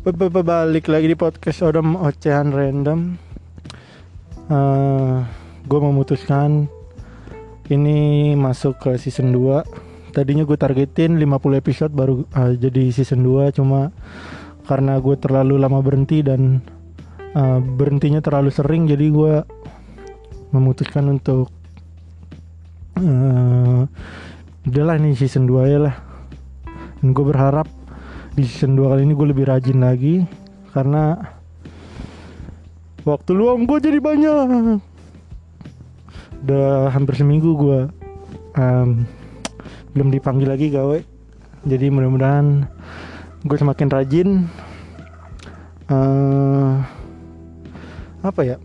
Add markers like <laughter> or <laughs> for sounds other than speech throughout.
Balik lagi di podcast Odom Ocehan Random. Eh, Gue memutuskan Ini masuk ke season 2 Tadinya gue targetin 50 episode baru eh, jadi season 2 Cuma karena gue terlalu lama berhenti dan eh, Berhentinya terlalu sering Jadi gue memutuskan untuk eh Udahlah ini season 2 ya lah. Dan gue berharap di season 2 kali ini gue lebih rajin lagi karena waktu luang gue jadi banyak. Udah hampir seminggu gue em, belum dipanggil lagi gawe. Jadi mudah-mudahan gue semakin rajin. Eh, apa ya?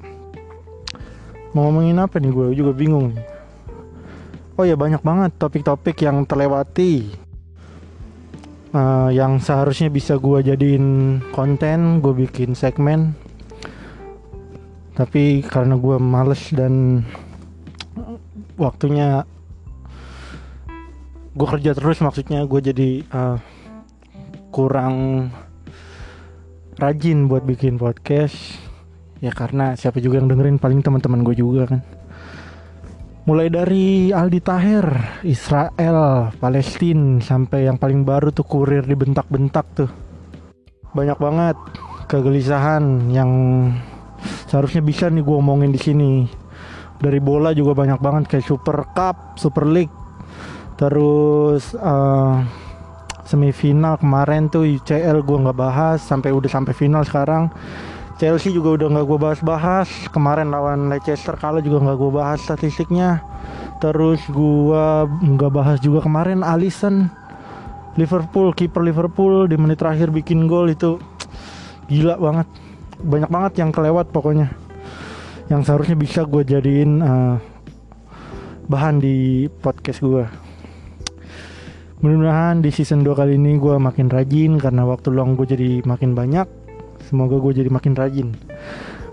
Mau ngomongin apa nih gue juga bingung. Oh ya banyak banget topik-topik yang terlewati Eh, yang seharusnya bisa gua jadiin konten gue bikin segmen. Tapi karena gua males dan waktunya gue kerja terus maksudnya gue jadi eh, kurang rajin buat bikin podcast. Ya karena siapa juga yang dengerin paling teman-teman gue juga kan Mulai dari Aldi Taher, Israel, Palestina sampai yang paling baru tuh kurir dibentak-bentak tuh. Banyak banget kegelisahan yang seharusnya bisa nih gue omongin di sini. Dari bola juga banyak banget kayak Super Cup, Super League. Terus eh, semifinal kemarin tuh UCL gue nggak bahas sampai udah sampai final sekarang. Chelsea juga udah nggak gue bahas-bahas. Kemarin lawan Leicester kalah juga nggak gue bahas statistiknya. Terus gue nggak bahas juga kemarin Alisson. Liverpool kiper Liverpool di menit terakhir bikin gol itu gila banget. Banyak banget yang kelewat pokoknya. Yang seharusnya bisa gue jadiin eh, bahan di podcast gue mudah-mudahan di season 2 kali ini gue makin rajin karena waktu luang gue jadi makin banyak semoga gue jadi makin rajin.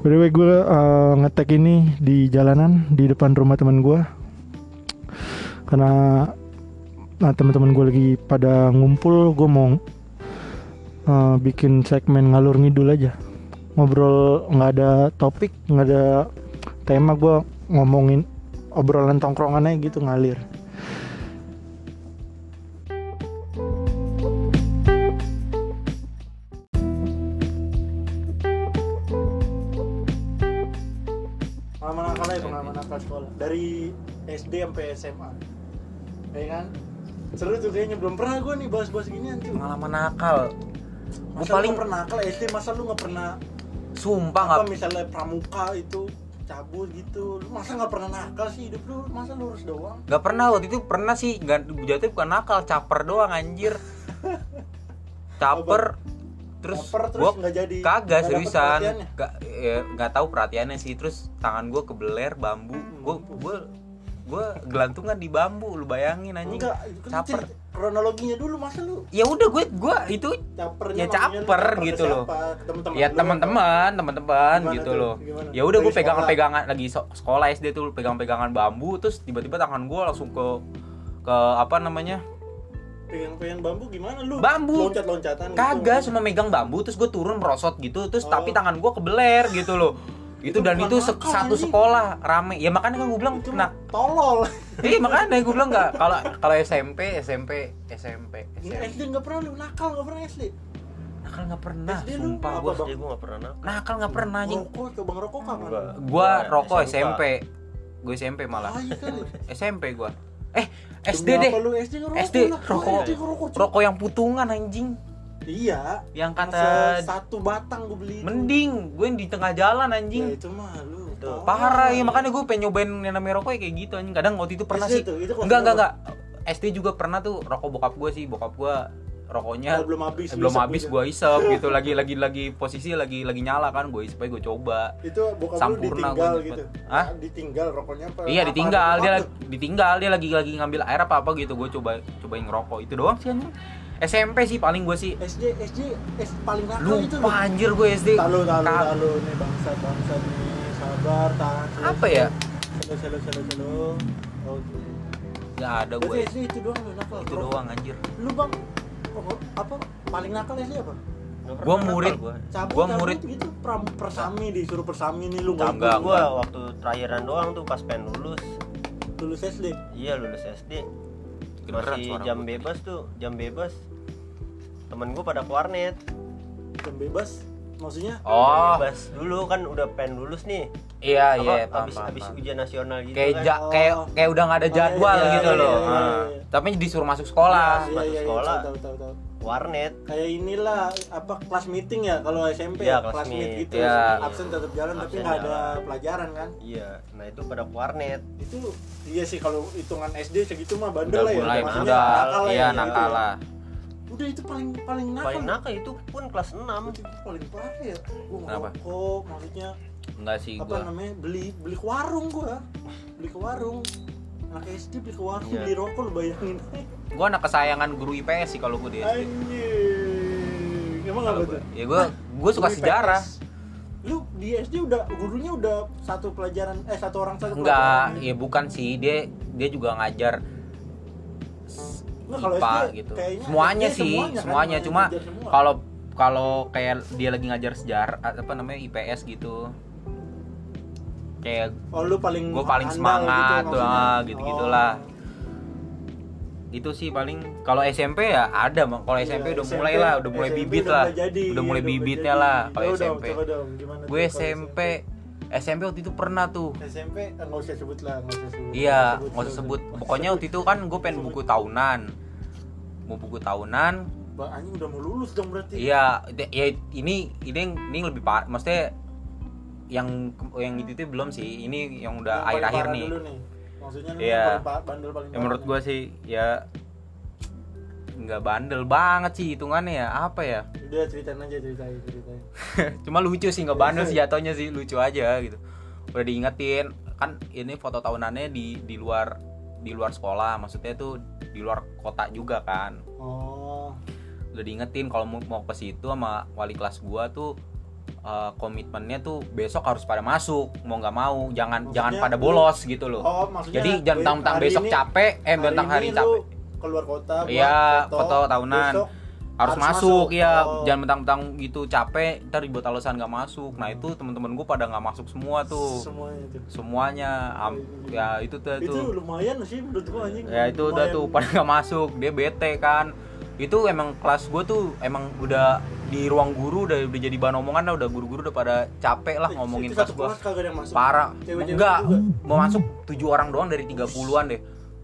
By the way gue uh, ngetek ini di jalanan di depan rumah teman gue karena nah, teman-teman gue lagi pada ngumpul gue mau uh, bikin segmen ngalur ngidul aja. Ngobrol nggak ada topik nggak ada tema gue ngomongin obrolan tongkrongan aja gitu ngalir SD sampai SMA ya kan? Seru tuh kayaknya belum pernah gue nih bahas-bahas ginian tuh pengalaman nakal. Gue paling pernah nakal SD masa lu nggak pernah sumpah nggak misalnya pramuka itu cabut gitu. Lu masa nggak pernah nakal sih hidup lu? Masa lurus doang? Nggak pernah waktu itu pernah sih. Nggak jatuh bukan nakal caper doang anjir. <laughs> Caper terus Caper, terus gua nggak jadi kagak seriusan. nggak ya, tahu perhatiannya sih. Terus tangan gue kebeler bambu. Gue gue gue gelantungan di bambu lu bayangin anjing enggak kan caper kronologinya dulu masa lu ya udah gue gue itu capernya Ya, caper gitu loh. temen-temen ya teman-teman teman-teman gitu tuh? loh Gimana? ya udah gue pegangan sekolah. pegangan lagi so- sekolah SD tuh pegang-pegangan bambu terus tiba-tiba tangan gue langsung ke ke apa namanya pegang-pegang bambu gimana lu Bambu. loncat-loncatan gitu. kagak cuma megang bambu terus gue turun merosot gitu terus Oh. tapi tangan gue kebeler gitu loh itu, Itu dan itu se- nakal, satu anjing. sekolah rame. Ya makanya kan gue bilang itu nah tolol. Iya makanya gue bilang nggak. Kalau kalau SMP SMP SMP Ini SMP SD nggak pernah lu nakal nggak pernah SD nakal nggak pernah SD lu sumpah. gue? SD gue gak pernah nakal. Nakal nggak pernah anjing. Rokok coba ngerokok kapan gue Gua rokok. SMP gue SMP malah. Ah, iya. SMP gue eh SD Demi deh. SD rokok. Rokok yang putungan anjing iya. Yang kata satu batang gue beli itu. mending gue yang di tengah jalan ya anjing itu mah lu Itu. tolol. parah ya makanya gue pengen nyobain yang namanya rokok ya kayak gitu anjing. Kadang waktu itu pernah SD sih. tuh, itu kelas enggak enggak enggak SD juga pernah tuh rokok bokap gue sih. Bokap gue rokoknya Oh, belum habis eh, belum habis gitu. gue isep <laughs> gitu. Lagi lagi lagi posisi lagi lagi nyala kan gue isep gue coba. Itu bokap Sampurna ditinggal gua gitu. Hah? ditinggal rokoknya apa? Iya apa ditinggal. ada dia lagi ditinggal. Dia lagi lagi ngambil air apa apa gitu. Gue coba cobain ngerokok. Itu doang sih anjing SMP sih paling gue sih? SD SD SD paling nakal itu lupa anjir gue SD Talu, talu, Ka- talu, nih bangsat, bangsat nih, sabar, tahan. Apa ya? Slow, slow, slow, slow. Oke. nggak ada gue Berarti SD itu doang lu nakal. itu Bro. doang anjir Lu bang, pokok- apa paling nakal SD apa? Pernah murid. nakal gua. cabut Gua cabut murid. gitu pram, persami disuruh persami nih lu nggak Enggak, gua waktu terakhiran doang tuh pas pengen lulus lulus SD iya lulus SD Kedengeran masih jam bebas tuh jam bebas temen gua pada ke warnet jam bebas maksudnya Oh, bebas dulu kan udah pengen lulus nih iya apa iya, paham, habis paham, habis paham. ujian nasional gitu Kayak kan ja, kayak kayak udah nggak ada Oh, jadwal iya, gitu iya, loh. iya, iya, Ah. iya. Tapi disuruh masuk sekolah. Iya. masuk sekolah. tahu tahu tahu warnet kayak inilah apa kelas meeting ya kalau SMP Iya, ya kelas kelas meet meet. gitu Iya. absen tetap jalan tapi Absen nggak ada pelajaran kan iya nah itu pada ke warnet itu iya sih kalau hitungan SD segitu mah bandel Udah lah ya mulai maksudnya udah nakal lah iya ya, nakal ya. lah. Udah itu paling paling nakal paling nakal itu pun kelas 6 itu paling parah ya gua Kenapa? ngerokok maksudnya Enggak sih apa gua. namanya beli beli ke warung gua beli ke warung anak SD beli ke warung Iya. beli rokok lu bayangin Gua anak kesayangan guru IPS sih kalau gua di SD. anjing emang apa tuh Ya gua gua suka sejarah. Lu di SD udah gurunya udah satu pelajaran eh satu orang satu Enggak, ya bukan sih. Dia dia juga ngajar IPA gitu. Semuanya sih, semuanya kan, semuanya. main Cuma semua. kalau kalau kayak dia lagi ngajar sejarah apa namanya IPS gitu. Kayak oh lu paling gua paling andal semangat gitu, tuh, maksudnya. ah, gitu-gitulah. Oh. itu sih paling kalau SMP ya ada Bang. Kalau Iya, SMP udah mulai lah, udah mulai SMP bibit udah lah. jadi, udah mulai iya, bibitnya jadi. lah kalau SMP. Gue SMP SMP waktu itu pernah tuh. SMP eh, nggak usah sebut lah nggak usah sebut Iya, nggak usah sebut. Pokoknya waktu itu kan gue pengen buku tahunan. Mau buku tahunan. Bang anjing udah mau lulus dong berarti Iya, ya ini ini ini lebih par maksudnya yang yang itu itu belum sih. Ini yang udah akhir-akhir parah nih. nih. maksudnya nih Iya. yang paling pa- bandel paling Ya, menurut parah gue sih ya nggak bandel banget sih hitungannya ya. Apa ya? Udah ceritain aja ceritain ceritain. <laughs> Cuma lucu sih nggak bandel sih jatuhnya sih. Lucu aja gitu. Udah diingetin kan ini foto tahunannya di di luar di luar sekolah. Maksudnya tuh di luar kota juga kan. Oh. Udah diingetin kalau mau, mau ke situ sama wali kelas gua tuh eh, komitmennya tuh besok harus pada masuk. Mau nggak mau jangan Maksudnya jangan pada bolos gitu loh. Oh maksudnya jadi jangan hari besok ini- capek eh mentang hari ini capek keluar kota buat Iya, foto tahunan. besok harus, harus masuk, masuk. ya Oh. jangan mentang-mentang gitu capek ntar dibuat alasan nggak masuk. Nah itu temen-temen gue pada nggak masuk semua tuh. Semuanya tuh. Semuanya am- ya itu tuh itu tuh. lumayan sih menurut gua anjing. Ya itu udah tuh pada nggak masuk. Dia bete kan. Itu emang kelas gue tuh emang udah di ruang guru udah udah jadi bahan omongan lah. Udah guru-guru udah pada capek lah ngomongin kelas gue parah. Enggak mau masuk tujuh orang doang dari 30-an deh.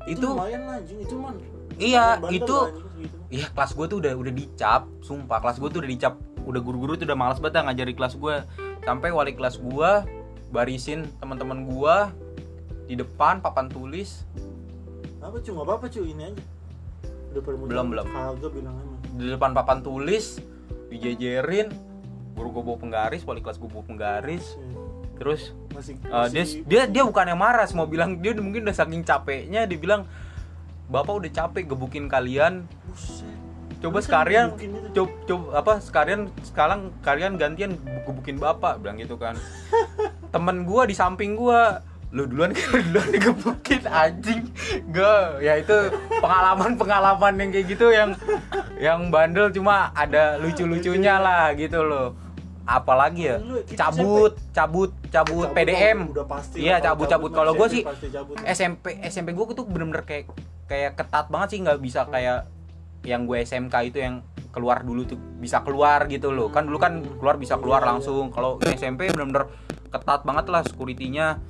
Itu itu lumayan lah anjing. Itu man Iya, itu- segitu. Iya kelas gue tuh udah udah dicap, sumpah. Kelas gue tuh udah dicap, udah guru-guru tuh udah malas banget dah ngajari kelas gue. Sampai wali kelas gue barisin teman-teman gue di depan papan tulis. Apa cu? Nggak apa apa cu. Ini aja. Udah Belum, belum. kagak bilang aja. Di depan papan tulis dijejerin. Guru gue bawa penggaris, wali kelas gue bawa penggaris, terus masih, uh, dia masih- dia dia bukan yang marah, mau bilang dia mungkin udah saking capeknya, dia bilang bapak udah capek gebukin kalian, Buset. coba sekalian coba coba apa sekalian sekarang kalian gantian gebukin bapak bilang gitu kan. <laughs> Temen gua di samping gua. Lu duluan <laughs> lu duluan digebukin anjing. Gak ya itu pengalaman pengalaman yang kayak gitu yang yang bandel cuma ada lucu lucunya lah gitu loh. Apalagi ya cabut cabut cabut PDM iya cabut cabut. kalau gue sih. SMP SMP gue tuh bener-bener kayak kayak ketat banget sih nggak bisa kayak yang gue SMK itu yang keluar dulu tuh bisa keluar gitu loh. Kan dulu kan keluar bisa keluar langsung. Kalau SMP bener-bener ketat banget lah securitynya.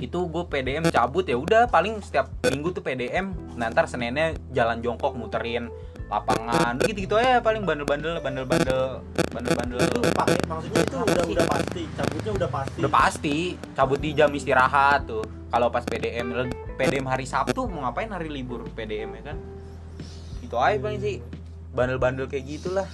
Itu gue PDM cabut ya udah paling setiap minggu tuh PDM nah ntar Seninnya jalan jongkok muterin lapangan. Gitu gitu aja paling bandel-bandel bandel-bandel bandel-bandel. Maksudnya itu udah udah pasti cabutnya udah pasti. Udah pasti cabut di jam istirahat tuh kalau pas PDM PDM hari Sabtu mau ngapain hari libur PDM ya kan? Itu aja paling sih. Bandel-bandel kayak gitulah.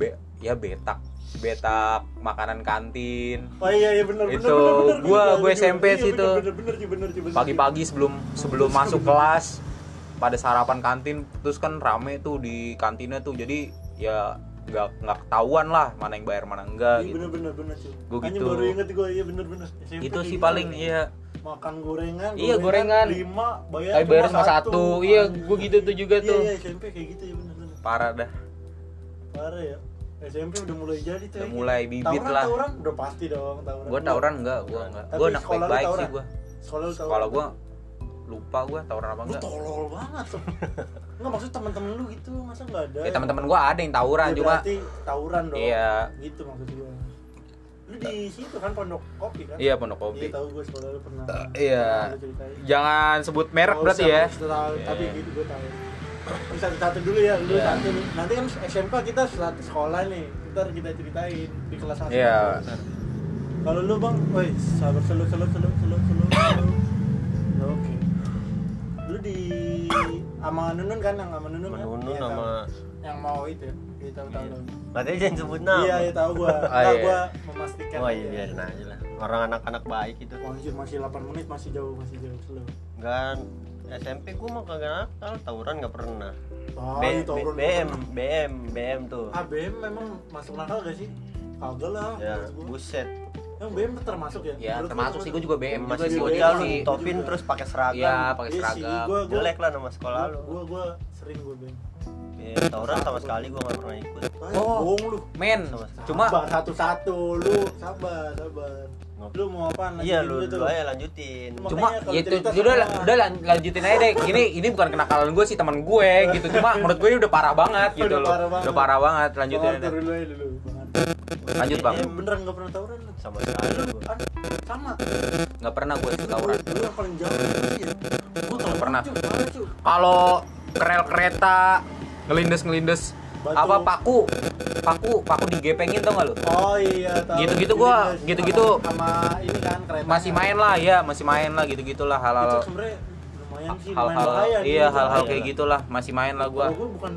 Be ya betak. Betak makanan kantin. Oh iya iya benar benar Itu, gua- gua benar, SMP iya, situ. benar, benar, pagi-pagi sebelum sebelum masuk kelas pada sarapan kantin terus kan rame tuh di kantinnya tuh. Jadi ya nggak nggak ketahuan lah mana yang bayar mana enggak iya gitu. benar benar benar cuy. Gua Hanya gitu. baru inget gue iya benar benar SMP itu sih gitu. paling iya makan gorengan Iya, gorengan. lima bayar Tapi bayar cuma satu. Iya, Anjing. gua gitu tuh juga Iya, tuh. iya SMP kayak gitu ya benar benar parah dah parah ya SMP udah mulai jadi tuh. Udah mulai bibit tawuran, lah. Tawuran udah pasti dong, tawuran. Gua tawuran enggak, gua enggak. Gua anak sekolah lu baik-baik sih gua. Sekolah lu. Kalau gua lupa gua tawuran apa lu enggak. tolol banget. <laughs> Enggak maksud teman-teman lu gitu, masa enggak ada? Ya teman-teman gua ada yang tawuran Ya, cuma berarti tawuran dong. Iya. Gitu maksud gua. Lu di situ kan pondok kopi kan? iya pondok Iya kopi. tahu gua sekolah lu pernah. iya. pernah lu ceritain. Jangan sebut merek Nggak berarti ya. usah tahu, Iya. Tapi gitu gue tahu. Ini Satu-satu dulu ya, lu Iya. satu. Nanti kan SMK kita satu sekolah nih. Ntar kita ceritain di kelas satu. Iya. Kalau lu bang, woi sabar selu selu selu selu selu. Oke. Lu di sama Nunun kan yang sama Nunun kan? Menunun Iya, tahu. sama yang mau itu ya. Iya tahu tahu. Iya. tahu. Katanya jangan sebut nama. Iya, iya tahu gua. <laughs> Ah, Enggak iya. gua memastikan. Oh iya biarin aja lah. Orang anak-anak baik itu. Wah, anjir, masih 8 menit masih jauh masih jauh slow. Kan SMP gua mah kagak nakal, tawuran nggak pernah. Ah, B- B- obrolan BM. BM, BM tuh. Ah, BM memang masuk nakal gak sih? Kagak lah. Ya, buset. Yang BM termasuk ya? Ya Menurut termasuk sih gua juga BM Masih sih gua bocah juga lu topin terus pakai seragam. Iya, pakai Iya seragam. Jelek lah nama sekolah lu. Gua gua sering gua BM. Ya, tawuran sama sekali gua nggak pernah ikut. Oh. bohong lu. Men, Sama- cuma Sabar, satu-satu lu sabar, sabar. Lu mau apa? Iya lu dulu aja lanjutin. Cuma- cuma ya itu udah udah lan- lanjutin aja deh gini ini bukan kenakalan gue sih teman gue gitu cuma menurut gue ini udah parah banget gitu loh udah parah banget lanjutin aja lanjut bang Eh, beneran gak pernah tawuran lu? Sama sekali Lu gua. sama. nggak pernah gue ikut tawuran Lu yang paling jauh ya. Gua tawuran, pernah. kalau kerel kereta ngelindes ngelindes Batu. apa paku paku paku digepengin tau gak lu Oh iya tahu. Gitu-gitu gua- Jadi, gitu-gitu. sama, sama ini kan kereta. masih main lah ya masih main lah gitu gitulah sih, lumayan hal-hal nih. iya hal-hal kayak lah. gitulah masih main lah Gua gua bukan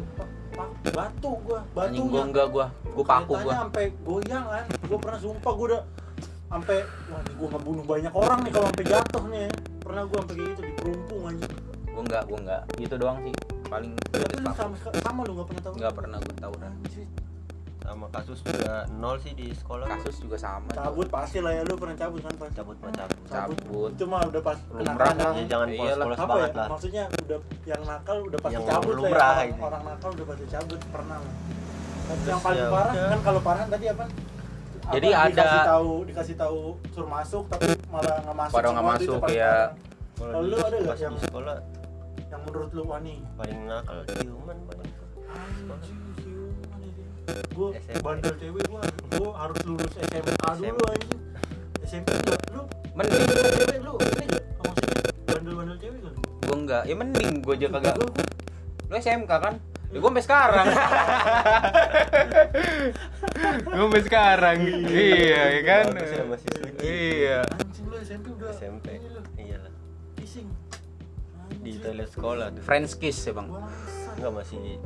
batu gua, anjing gue batunya. enggak gue gue paku gue sampai goyang kan. Gua pernah sumpah gua udah sampai wah ini gua ngebunuh banyak orang nih kalau sampai jatuh nih. Pernah gua sampai gitu di perumpung anjing. gue enggak gue enggak itu doang sih paling Tapi lu sama sama lu enggak pernah tahu. nggak pernah gue tawuran. Sama kasus juga nol sih di sekolah. kasus juga sama Cabut pasti lah ya lu pernah cabut kan pasti. cabut mah cabut. cabut Itu mah udah pas Lumrah kenakalan. Ya, jangan Iyalah. polos-polos apa banget ya lah. maksudnya udah yang nakal udah pasti Yang cabut lah ya orang, ini. orang nakal udah pasti cabut pernah lah Tapi Terus yang paling ya parah udah. kan kalau parah tadi apa Jadi Apa, ada- dikasih tahu dikasih tahu suruh masuk tapi malah nggak masuk Pada nggak masuk, ya. Kalau lu ada nggak pas yang- di sekolah menurut lu wah nih paling nakal ciuman paling. gue bandel cewek gue gue harus lulus SMA dulu anjing. SMP juga lu? Mending cewek lu ini nggak maksudnya bandel-bandel cewek kan? Gue enggak ya mending gue aja kagak. lu? SMK kan? Ya gue sampai sekarang. Gue sampai sekarang. Iya ya kan? Bagus ya, masih suci. iya. Anjing lu SMP udah. SMP. Di Anjing. toilet sekolah tuh. French kiss ya bang. Enggak masih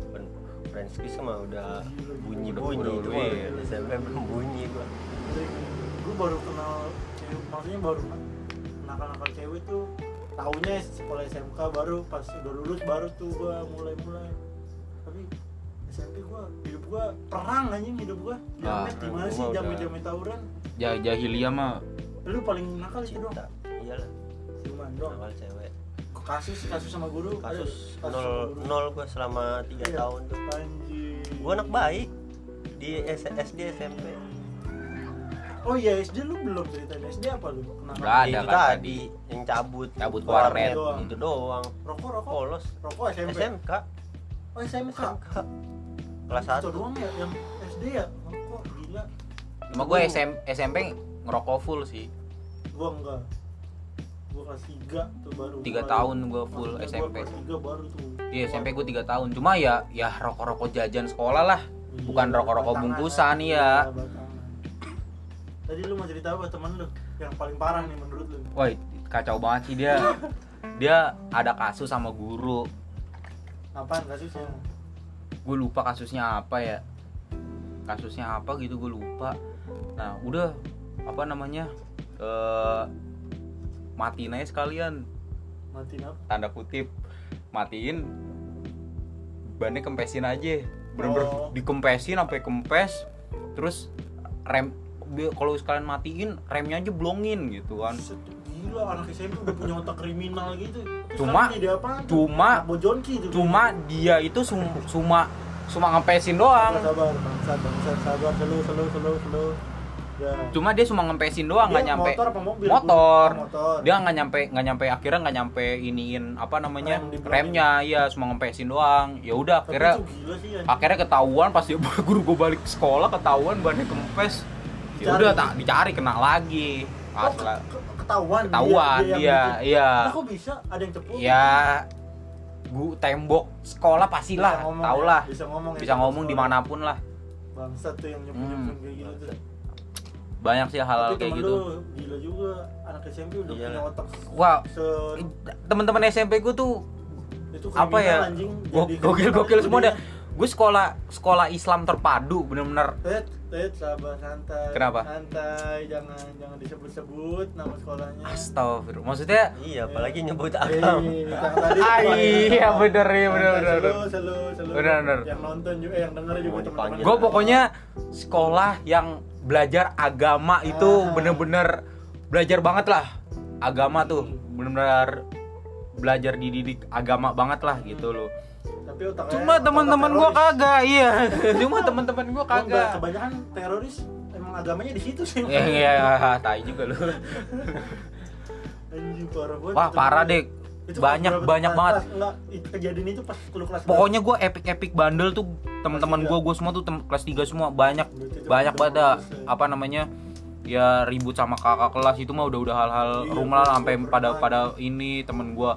French kiss mah udah bunyi Udah- bunyi udah- itu mah iya. SMP belum bunyi gua. gue baru kenal cewek maksudnya baru nakal-nakal cewek tuh tahunya sekolah SMK baru pas udah lulus baru tuh gue mulai-mulai tapi SMP gue hidup gue perang anjing hidup gue Ah, jamet gimana gua sih mah jamet udah- jamet tawuran ja jahiliyah mah lu paling nakal itu dong. Iyalah. cuman dong Nakal cewek. Kasus kasus sama guru? Ada? Kasus sama nol guru? nol gua selama tiga Iya. tahun tuh. anjing. Gua anak baik. Di S- SD SMP. oh iya SD lu belum ceritain. SD apa lu? Kenapa Udah ada itu kan? tadi yang cabut Cabut ke warnet. doang. itu doang. Rokok rokok? Polos. Rokok SMP SMK oh SMK SMK kelas Itu 1 doang ya yang SD ya? Rokok gila. Cuma gue SM, SMP ngerokok full sih. Gua enggak gua kelas 3 tuh baru Tiga tahun gua full maksudnya SMP. gua kelas 3 baru tuh. Iya SMP gue tiga tahun. Cuma ya ya rokok rokok jajan sekolah lah. Iya, bukan rokok-rokok batangan, bungkusan, batangan. tadi lu mau cerita apa temen lu? Yang paling parah nih menurut lu. Woi kacau banget sih dia. Dia ada kasus sama guru. Apaan kasusnya? Gue lupa kasusnya apa ya. Kasusnya apa gitu gue lupa. Nah udah apa namanya eh matiin aja sekalian. Mati apa? Tanda kutip matiin bannya kempesin aja. Bener-bener Oh. dikempesin sampai kempes terus rem kalau sekalian matiin remnya aja blongin gitu kan. Gila anak SMP udah punya otak kriminal gitu. Terus Cuma- tuh? cuma- Anak bojonki tuh. cuma dia itu sum- cuma cuma ngempesin doang. Sabar, sabar, sabar, slow, slow. Ya. cuma dia cuma ngempesin doang nggak Dia nyampe motor apa mobil? motor. Oh, motor. dia nggak nyampe nggak nyampe akhirnya nggak nyampe iniin apa namanya Rem di remnya iya cuma ngempesin doang ya udah akhirnya sih akhirnya ketahuan pas dia <laughs> guru gue balik sekolah ketahuan bannya kempes ya udah tak dicari kena lagi Oh, asla ke- ketahuan. Ketahuan, yang iya, iya. Lah kok bisa ada yang cepu? ya gua tembok sekolah pastilah Bisa ngomong tau ya, lah Bisa ngomong. ya, bisa ngomong sekolah. di mana pun lah Bangsat tuh yang nyepun Hmm. kayak gitu tuh. Banyak sih hal-hal kayak gitu lu gila juga anak SMP udah Iya. punya otak wah se teman-teman SMP gue tuh itu apa ya anjing. Go- gokil gokil semua dia. dah gue sekolah sekolah Islam terpadu bener-bener Tet, tet, sabar, santai. Kenapa? Santai, jangan jangan disebut-sebut nama sekolahnya. astagfirullah maksudnya Iya, apalagi nyebut Eh, agama. yang tadi <laughs> Ah, iya, ya. bener, iya, bener, bener, Selu, selu, selu. Bener, bener. Yang nonton juga, eh, yang denger juga Mau teman-teman. gue pokoknya sekolah yang belajar agama itu Ah. bener-bener belajar banget lah agama tuh bener-bener belajar dididik agama banget lah gitu loh Tapi otaknya cuma teman-teman teroris. kagak iya <laughs> cuma teman-teman Gua kagak Kebanyakan teroris emang agamanya di situ sih. ya ya <laughs> tai juga lu <laughs> banget. wah parah deh Itu banyak banyak kelas- banget. Enggak, kejadian itu pas lu kelas pokoknya gue epic epic bandel tuh teman-teman gue gue semua tuh tem- kelas 3 semua banyak banyak ya. apa namanya ya ribut sama kakak kelas itu mah udah udah hal-hal Iya, rumah sampai pada pada ini temen gue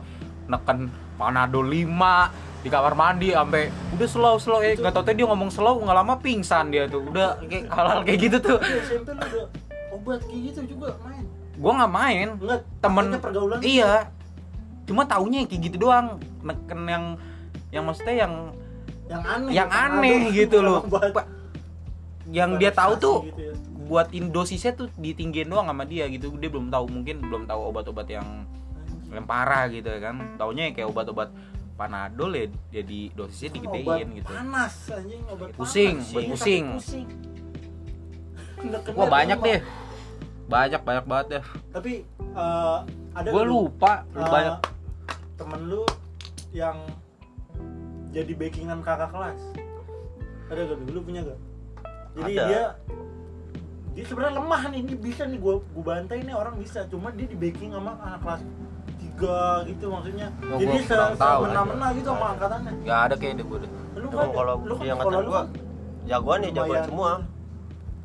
neken panado 5 di kamar mandi sampai udah slow slow eh nggak tau dia ngomong slow nggak lama pingsan dia tuh. Udah kayak hal-hal kayak gitu tuh. Udah obat kayak gitu juga main. gue nggak main. Temen pergaulan iya cuma taunya kayak gitu doang neken yang yang maksudnya yang yang aneh yang aneh gitu loh <laughs> yang dia tahu tuh Gitu ya. buat dosisnya tuh ditinggiin doang sama dia gitu dia belum tahu mungkin belum tahu obat-obat yang Anjing. yang parah gitu ya kan taunya kayak obat-obat panadol ya jadi dosisnya digedein obat gitu panas anjing obat Pusing, panas. buat pusing. pusing. Wah banyak rumah. deh banyak banyak banget deh tapi eh, ada gue lupa eh, banyak. temen lu yang jadi backingan kakak kelas. Ada gak lu punya gak jadi Ada. dia dia sebenarnya lemah nih ini bisa nih gua gua bantai nih orang bisa. Cuma dia di backing sama anak kelas tiga gitu maksudnya. Oh, jadi se semena-mena gitu sama angkatannya. Nggak ada kayak deh gue deh lu Emang kalau lu kan lu gua kan jagoan ya jagoan semua.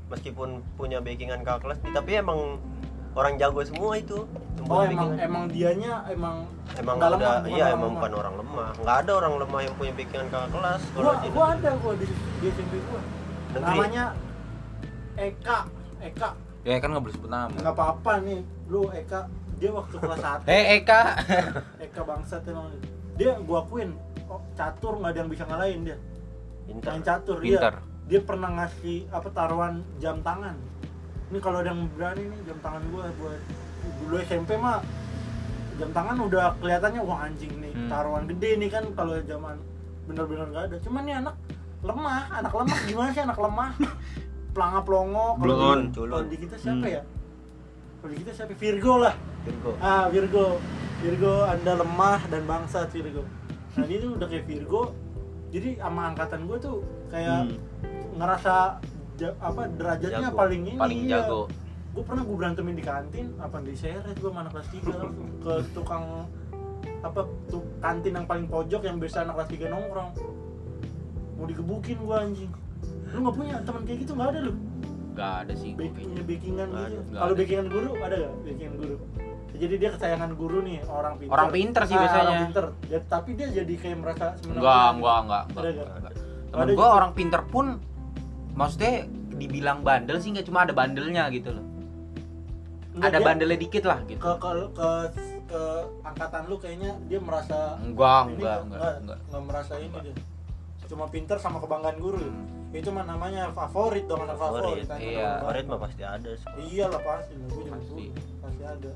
Meskipun punya backingan kakak kelas, tapi emang orang jago semua itu. Oh emang emang dianya emang emang nggak udah lemah, iya orang emang lemah. bukan orang lemah. Nggak ada orang lemah yang punya backingan kakak kelas gua gua ada gua di, di SMP gua. Negeri. namanya Eka Eka. Ya kan nggak boleh sebut nama. Nggak apa-apa nih lu Eka dia waktu kelas 1 <laughs> eh Eka. <laughs> Eka bangsat emang. Dia gua akuin oh, catur nggak ada yang bisa ngalahin dia. Pintar main catur Pinter. dia dia pernah ngasih apa taruhan jam tangan. Ini kalau ada yang berani nih jam tangan gua buat dulu SMP mah jam tangan udah kelihatannya wah anjing nih Hmm. taruhan gede nih kan kalau zaman bener-bener nggak ada. Cuman nih anak lemah anak lemah gimana sih anak lemah? <laughs> Pelanga pelongo kalau di- kita siapa Hmm. ya? Kalau di kita siapa? Virgo lah. Virgo. Ah Virgo. Virgo anda lemah dan bangsat Virgo. Nah ini tuh udah kayak Virgo. Jadi sama angkatan gue tuh kayak Hmm. ngerasa ja- apa derajatnya Jago. paling ini paling jago gue pernah gue berantemin di kantin apa di seret gue mana kelas 3 langsung ke tukang apa tuh kantin yang paling pojok yang biasa anak kelas 3 nongkrong mau digebukin gue anjing lu nggak punya teman kayak gitu nggak ada lu nggak ada sih backingnya backingan Nggak gitu. Nggak kalau backingan guru ada gak backingan guru jadi dia kesayangan guru nih orang pintar Orang pintar sih Ah, biasanya. orang pintar ya, tapi dia jadi kayak merasa Enggak, gitu. enggak, enggak, enggak, nggak? enggak. Temen gue orang pinter pun maksudnya dibilang bandel sih nggak cuma ada bandelnya gitu loh. Enggak, ada dia bandelnya dikit lah gitu. ke, ke ke ke angkatan lu kayaknya dia merasa Enggak, ini enggak, nggak- enggak, nggak enggak. nggak merasa ini dia cuma pinter sama kebanggaan guru ya? Hmm. itu mah namanya favorit dong anak favorit, Favorit, kan, iya. favorit mah pasti ada iya lah pasti gue juga Pasti. pasti. pasti ada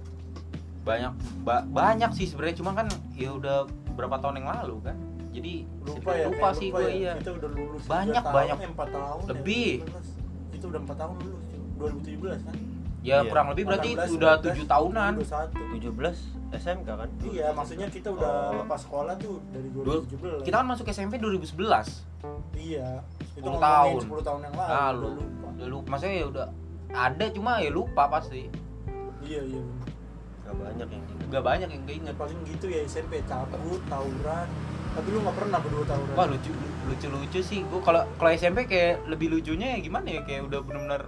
Banyak ba- banyak sih sebenarnya cuma kan ya udah berapa tahun yang lalu kan. Jadi lupa ya lupa sih lupa gue ya. iya. kita udah lulus Banyak, tahun, banyak. eh, empat tahun ya, Lebih. 2019. itu udah empat tahun lulus 2017 kan Ya Iya. kurang lebih berarti 18, udah 19, tujuh tahunan. 21 17 SMK kan Iya, maksudnya kita udah Oh. lepas sekolah tuh dari Dulu 2017. kita kan masuk SMP 2011 Iya. Itu 10 ngomongin tahun. 10 tahun yang lalu. lalu udah lupa. udah lupa maksudnya ya udah ada cuma ya lupa pasti Iya, iya. nggak banyak yang gitu nggak banyak yang Ya, keinget paling gitu ya SMP cabut, tawuran. Tapi lu nggak pernah berdua tawuran. wah lucu lucu lucu sih gua kalau kalau SMP kayak lebih lucunya ya gimana ya kayak udah bener-bener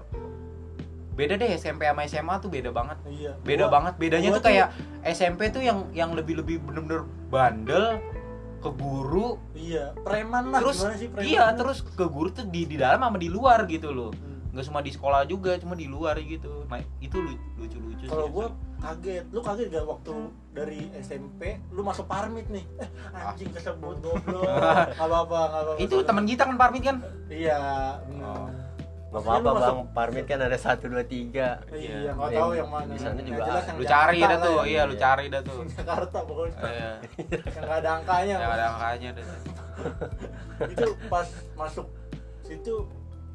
beda deh SMP sama SMA tuh beda banget Iya. beda Gua- banget bedanya gua tuh kayak SMP tuh yang yang lebih lebih bener-bener bandel ke guru iya, preman lah terus sih preman? iya terus ke guru tuh di di dalam sama di luar gitu loh Hmm. nggak cuma di sekolah juga cuma di luar gitu nah itu lucu lucu Kalau gua kaget, lu kaget gak waktu dari SMP lu masuk parmit nih? Eh, anjing kesebut goblok. <laughs> Gak apa-apa. itu teman kita kan Parmit kan Iya. Oh. Nggak Maksudnya apa-apa bang parmit kan ada satu dua tiga Iya, nggak Yang tahu yang mana. di sana juga jelas lu cari dah tuh ya. iya lu cari dah tuh Jakarta pokoknya. Iya. <laughs> yang gak ada angkanya. yang ada angkanya dah <laughs> itu pas masuk situ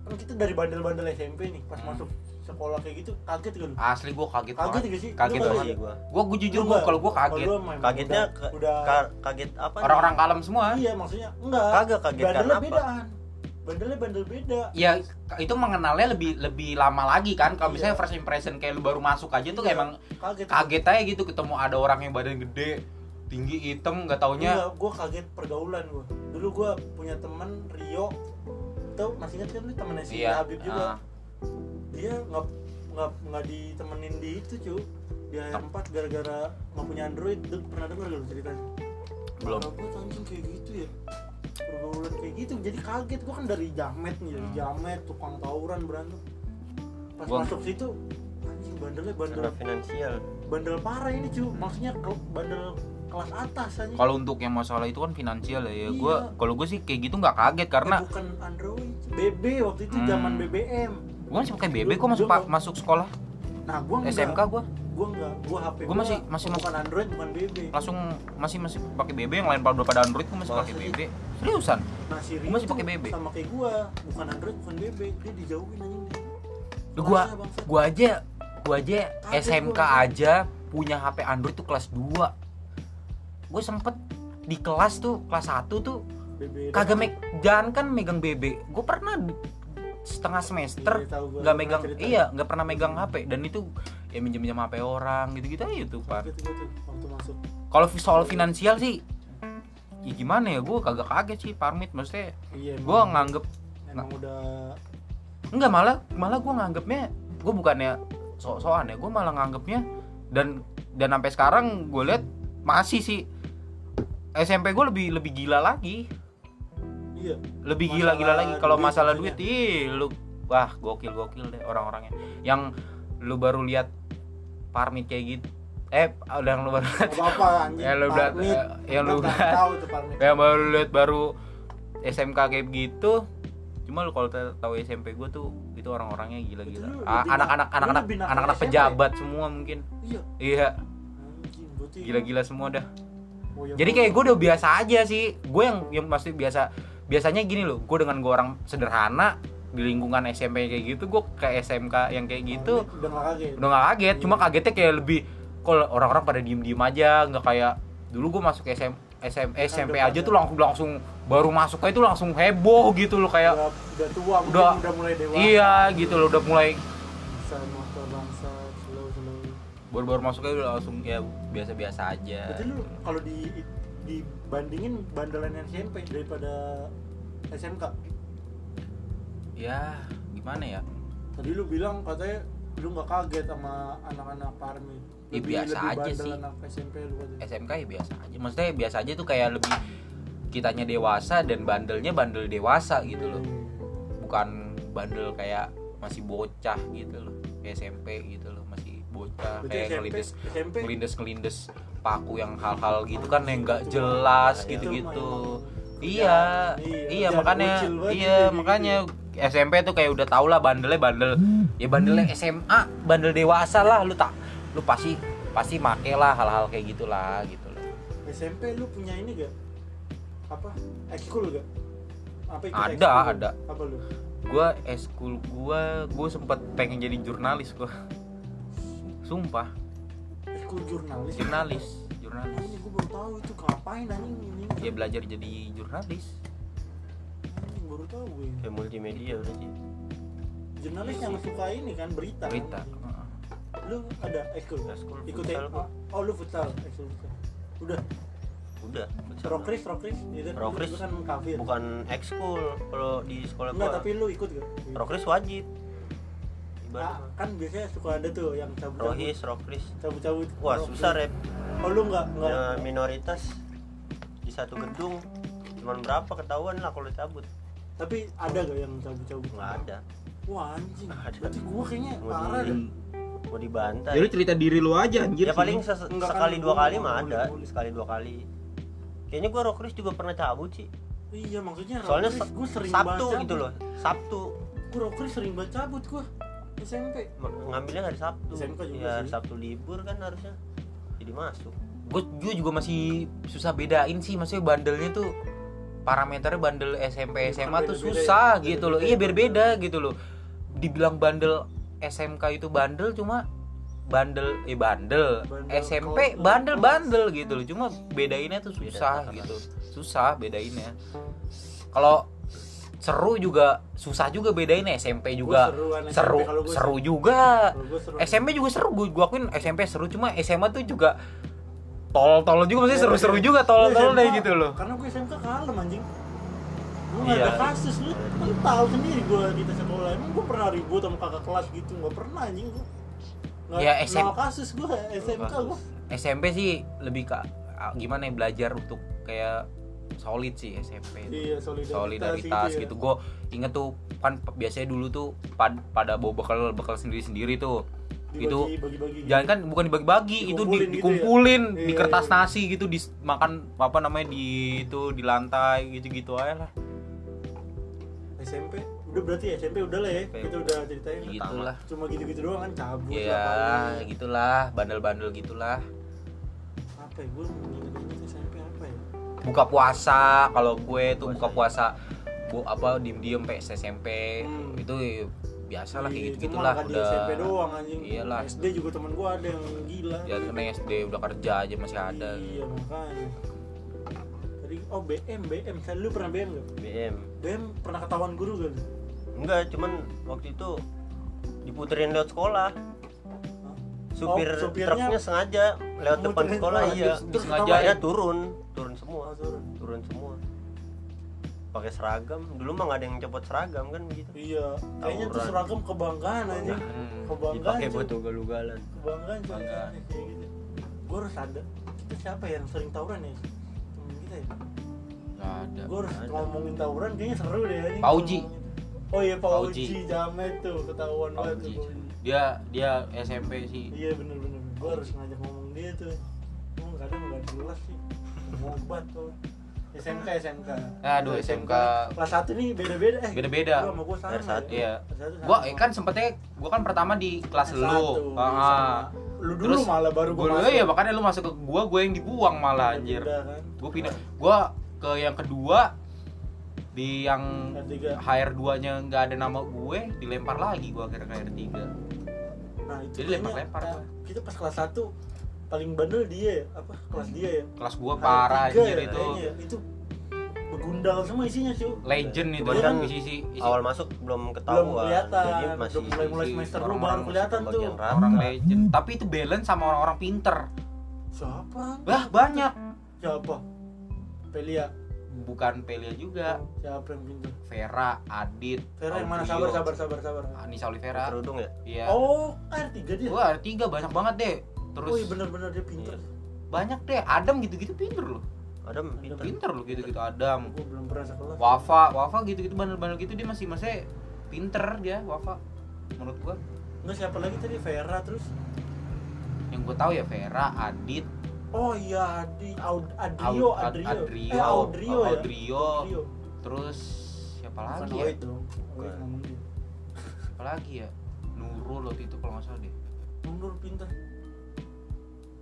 kan kita dari bandel-bandel SMP nih, pas Hmm. masuk sekolah kayak gitu kaget gak lu? asli gua kaget Kaget banget gak sih? kaget Lu banget gua gua gua jujur nggak? kalau gua kaget kagetnya udah, ka- udah ka- kaget apa nih? orang-orang kalem semua iya maksudnya enggak Kagak kaget karena apa? bedaan bandelnya bandel beda. Ya itu mengenalnya lebih lebih lama lagi kan. Kalau misalnya Iya. first impression kayak lu baru masuk aja tuh Iya. emang kaget. kaget aja gitu. Ketemu ada orang yang badan gede tinggi hitam nggak taunya. Enggak, gue kaget pergaulan gue dulu gue punya teman Rio. Tau masih ingat kan lu temennya si iya Habib juga? ah. dia nggak nggak nggak ditemenin di itu cu. Di HR4 gara-gara nggak punya Android. Pernah denger gak lu ceritanya? Belum. gue anjing kayak gitu ya pergaulan kayak gitu jadi kaget. Gue kan dari jamet nih dari Hmm. jamet tukang tawuran berantem. Pas Gua- masuk situ anjing bandelnya bandel karena finansial. bandel parah ini cu. Maksudnya bandel kelas atas aja kalau untuk yang masalah itu kan finansial ya, ya Iya. gue kalau gue sih kayak gitu nggak kaget karena bukan Android BB waktu itu Hmm. zaman BBM gue masih pakai BB kok masuk masuk sekolah? Nah gua enggak SMK gue gua enggak gua HP Gua masih- masih bukan Android bukan BB langsung masih masih pakai BB yang lain pada pada Android gue masih pakai? BB seriusan nah si Gua masih pakai BB. sama kayak gua bukan Android bukan BB dia dijauhin anjing gua bangsat. gua aja gua aja Kaget SMK gua. aja punya HP Android tuh kelas 2 gue sempet di kelas tuh kelas 1 tuh BB kagak meg jangan kan megang BB gue pernah setengah semester Iya, nggak megang cerita. iya nggak pernah megang HP dan itu ya minjem minjem HP orang gitu gitu aja tuh pak. Kalau soal finansial sih ya gimana ya gue kagak kaget sih parmit maksudnya iya gue nganggep emang udah Enggak malah malah gue nganggepnya gue bukannya sok-sokan ya gue malah nganggepnya dan dan sampai sekarang gue lihat masih sih. SMP gue lebih lebih gila lagi iya. Lebih gila-gila lagi. Kalau masalah duit ih lu wah gokil gokil deh orang-orangnya. Yang lu baru lihat parmit kayak gitu eh udah yang lu baru lihat. apa-apa anjing. Yang lu udah Parmit. yang lu Parmit. yang baru lihat baru SMK kayak gitu. Cuma lu kalau ta- tahu SMP gue tuh itu orang-orangnya gila-gila. Ah, anak-anak anak-anak anak-anak pejabat semua mungkin. Iya. Iya. Gila-gila semua dah. Oh, jadi kayak gue udah biasa aja sih. Gue yang yang pasti biasa biasanya gini loh gue dengan gue orang sederhana di lingkungan SMP kayak gitu gue ke SMK yang kayak gitu Parmit udah gak kaget. udah gak kaget. Cuma kagetnya kayak lebih kalau orang-orang pada diem-diem aja nggak kayak dulu gue masuk SM, SM SMP Kan aja udah tuh langsung langsung baru masuk aja tuh langsung heboh gitu loh kayak udah, udah tua udah- udah mulai dewasa. iya gitu loh udah mulai baru-baru masuk aja udah langsung ya biasa-biasa aja. Berarti lu kalau di dibandingin bandelan SMP daripada SMK ya gimana ya? Tadi lu bilang katanya lu nggak kaget sama anak-anak parmi. Ya, biasa aja bandel sih. anak SMP lu katanya. SMK ya biasa aja. Maksudnya biasa aja tuh kayak lebih kitanya dewasa dan bandelnya bandel dewasa gitu loh. Bukan bandel kayak masih bocah gitu loh. Kayak SMP gitu loh masih bocah Berarti kayak SMP ngelindes SMP ngelindes ngelindes paku yang hal-hal gitu kan yang nggak jelas iya. Iya, iya jangan makanya bocil banget iya gitu. makanya SMP tuh kayak udah tau lah bandelnya bandel. Ya bandelnya SMA bandel dewasa lah lu tak lu pasti pasti make lah hal-hal kayak gitulah gitu loh. SMP lu punya ini gak apa? Ekskul gak apa ikut Ada, ekskul? ada. apa lu? Gua eskul gua gua sempet pengen jadi jurnalis gua. Sumpah ekskul jurnalis. Jurnalis jurnalis. ini gue baru tahu itu ngapain anjing ini dia belajar jadi jurnalis. Anjing baru tahu gue kayak multimedia berarti. Jurnalis yang suka ini kan berita. Kan? berita Heeh. lu ada ekskul Ekskul ikut futsal gua. oh lu futsal ekskul futsal. Udah. Udah futsal. rokris rokris Rokris kan kafir. bukan ekskul kalau di sekolah enggak gua. tapi lu ikut gak? Rokris wajib Ah, ibadah kan biasanya suka ada tuh yang cabut rohis rokris cabut cabut wah susah rep. Oh lu nggak nggak Ya, minoritas di satu gedung cuman berapa ketahuan lah kalau cabut tapi ada gak yang cabut cabut nggak ada. Wah anjing. Ada. berarti gua kayaknya mau parah di deh. mau dibantai. Jadi cerita diri lu aja anjir ya paling ses- Enggak kan, sekali dua gua kali mah ada. boleh. sekali dua kali. Kayaknya gua rokris juga pernah cabut sih iya maksudnya soalnya rokris gua sering sabtu cabut. gitu loh sabtu. Gua rokris sering banget cabut gua SMP ngambilnya hari sabtu. SMK juga ya sih. sabtu libur kan harusnya jadi masuk. Gue juga masih susah bedain sih maksudnya bandelnya tuh parameternya bandel SMP Bukan SMA tuh beda-beda susah ya, gitu loh. beda-beda iya ya. berbeda gitu loh. Dibilang bandel SMK itu bandel cuma bandel eh bandel, Bandel SMP bandel bandel gitu loh. Cuma bedainnya tuh Beda susah gitu. Susah bedainnya. Kalau seru juga susah juga bedainnya SMP juga SMP seru kalau gua seru juga gua seru. SMP juga seru gue gua akuin SMP seru cuma SMA tuh juga tol-tol juga maksudnya Iya, seru-seru iya. juga tol-tol deh gitu loh karena gue SMK kalem anjing gue Iya. ada kasus lu kan tahu sendiri gue kita sekolah emang gue pernah ribut sama kakak kelas gitu nggak pernah anjing gue nggak Ya, SM kasus gue SMK gue SMP sih lebih ke ah, gimana ya belajar untuk kayak solid sih SMP iya solidaritas, solidaritas ya. gitu gue inget tuh kan biasanya dulu tuh pad- pada bawa bekal bekal sendiri sendiri tuh itu Dibagi- bagi-bagi gitu. jangan kan bukan dibagi-bagi itu di- Dikumpulin gitu dikumpulin ya? di Iya, kertas iya. nasi gitu di makan apa namanya di itu di lantai gitu-gitu aja lah SMP udah berarti SMP udah lah ya SMP. kita udah ceritain gitulah cuma gitu-gitu doang kan cabut ya paling. gitulah bandel-bandel gitulah apa ya gue inget-inget SMP apa ya buka puasa kalau gue tuh Puasa, buka iya. puasa bu apa diem diem sampai SMP Hmm. itu biasa lah kayak Iya, gitu gitulah udah. SMP doang anjing. Iyalah. SD juga temen gue ada yang gila. Ya kan SD udah kerja aja masih ada. Iya makanya. Tadi oh BM BM saya lu pernah BM gak BM BM pernah ketahuan guru gak enggak cuman waktu itu diputerin lewat sekolah supir Oh, supirnya truknya sengaja lewat depan sekolah iya terus sengaja ya? turun turun semua Oh, turun. turun semua pakai seragam dulu mah nggak ada yang copot seragam kan begitu iya kayaknya tuh seragam kebanggaan aja Hmm, kebanggaan dipakai cuy. buat ugal-ugalan kebanggaan cuy. Kayak gitu gue harus ada kita siapa ya yang sering tawuran ya temen kita ya nggak ada gue harus Ada. ngomongin tawuran kayaknya seru deh anjing Pauji. ngomongin. oh iya Pauji. Pauji jamet tuh ketahuan banget tuh Pauji. Pauji. Dia dia SMP sih. Iya bener bener. Gue harus ngajak ngomong dia tuh. Emang kadang nggak jelas sih. Ngobat tuh. SMK SMK Aduh, SMK. kelas satu nih beda beda eh. Beda-beda. gua sama gue sama Kelas satu. iya. Gua eh, kan sempetnya gua kan pertama di kelas lu. Satu, Ah, ah. lu dulu Terus malah baru gua gue dulu ya makanya lu masuk ke gua gua yang dibuang malah anjir. Beda kan. Gua pindah. Gua ke yang kedua di yang Ketiga. HR 2 nya nggak ada nama gue dilempar lagi gua akhirnya ke HR 3 nah itu Jadi lempar-lempar eh, gua. kita pas kelas satu paling bandel dia ya apa kelas dia ya. Kelas gua Hari parah anjir ya, itu. kayaknya ya. itu begundal semua isinya sih legend itu Cuman kan isi isi, isi awal masuk belum belum ketahuan kelihatan jadi masih udah mulai mulai semester dulu baru kelihatan tuh. rata. orang legend. Tapi itu balance sama orang-orang pinter. Siapa? Lah banyak. Siapa? Pelia bukan Pelia juga siapa yang pintar Vera Adit Vera yang mana sabar sabar sabar sabar Anissa Olivera kerudung ya iya oh R tiga dia Wah, ada tiga banyak banget deh. Terus oh iya benar-benar dia pintar Iya. banyak deh. Adam gitu-gitu pinter loh. ada pintar Pinter loh gitu-gitu Adam. gue belum pernah sekelas Wafa, Wafa gitu-gitu bandel-bandel gitu dia masih masih pinter dia Wafa. Menurut gua. Enggak siapa lagi tadi Vera terus Yang gua tahu ya Vera, Adit, oh iya Adi Aud, Adrio Aud- Adrio Adrio, eh Audrio ya Audrio. Audrio. terus siapa bukan lagi ya? Dia Siapa lagi ya? Nurul waktu itu kalau nggak salah deh. mundur pintar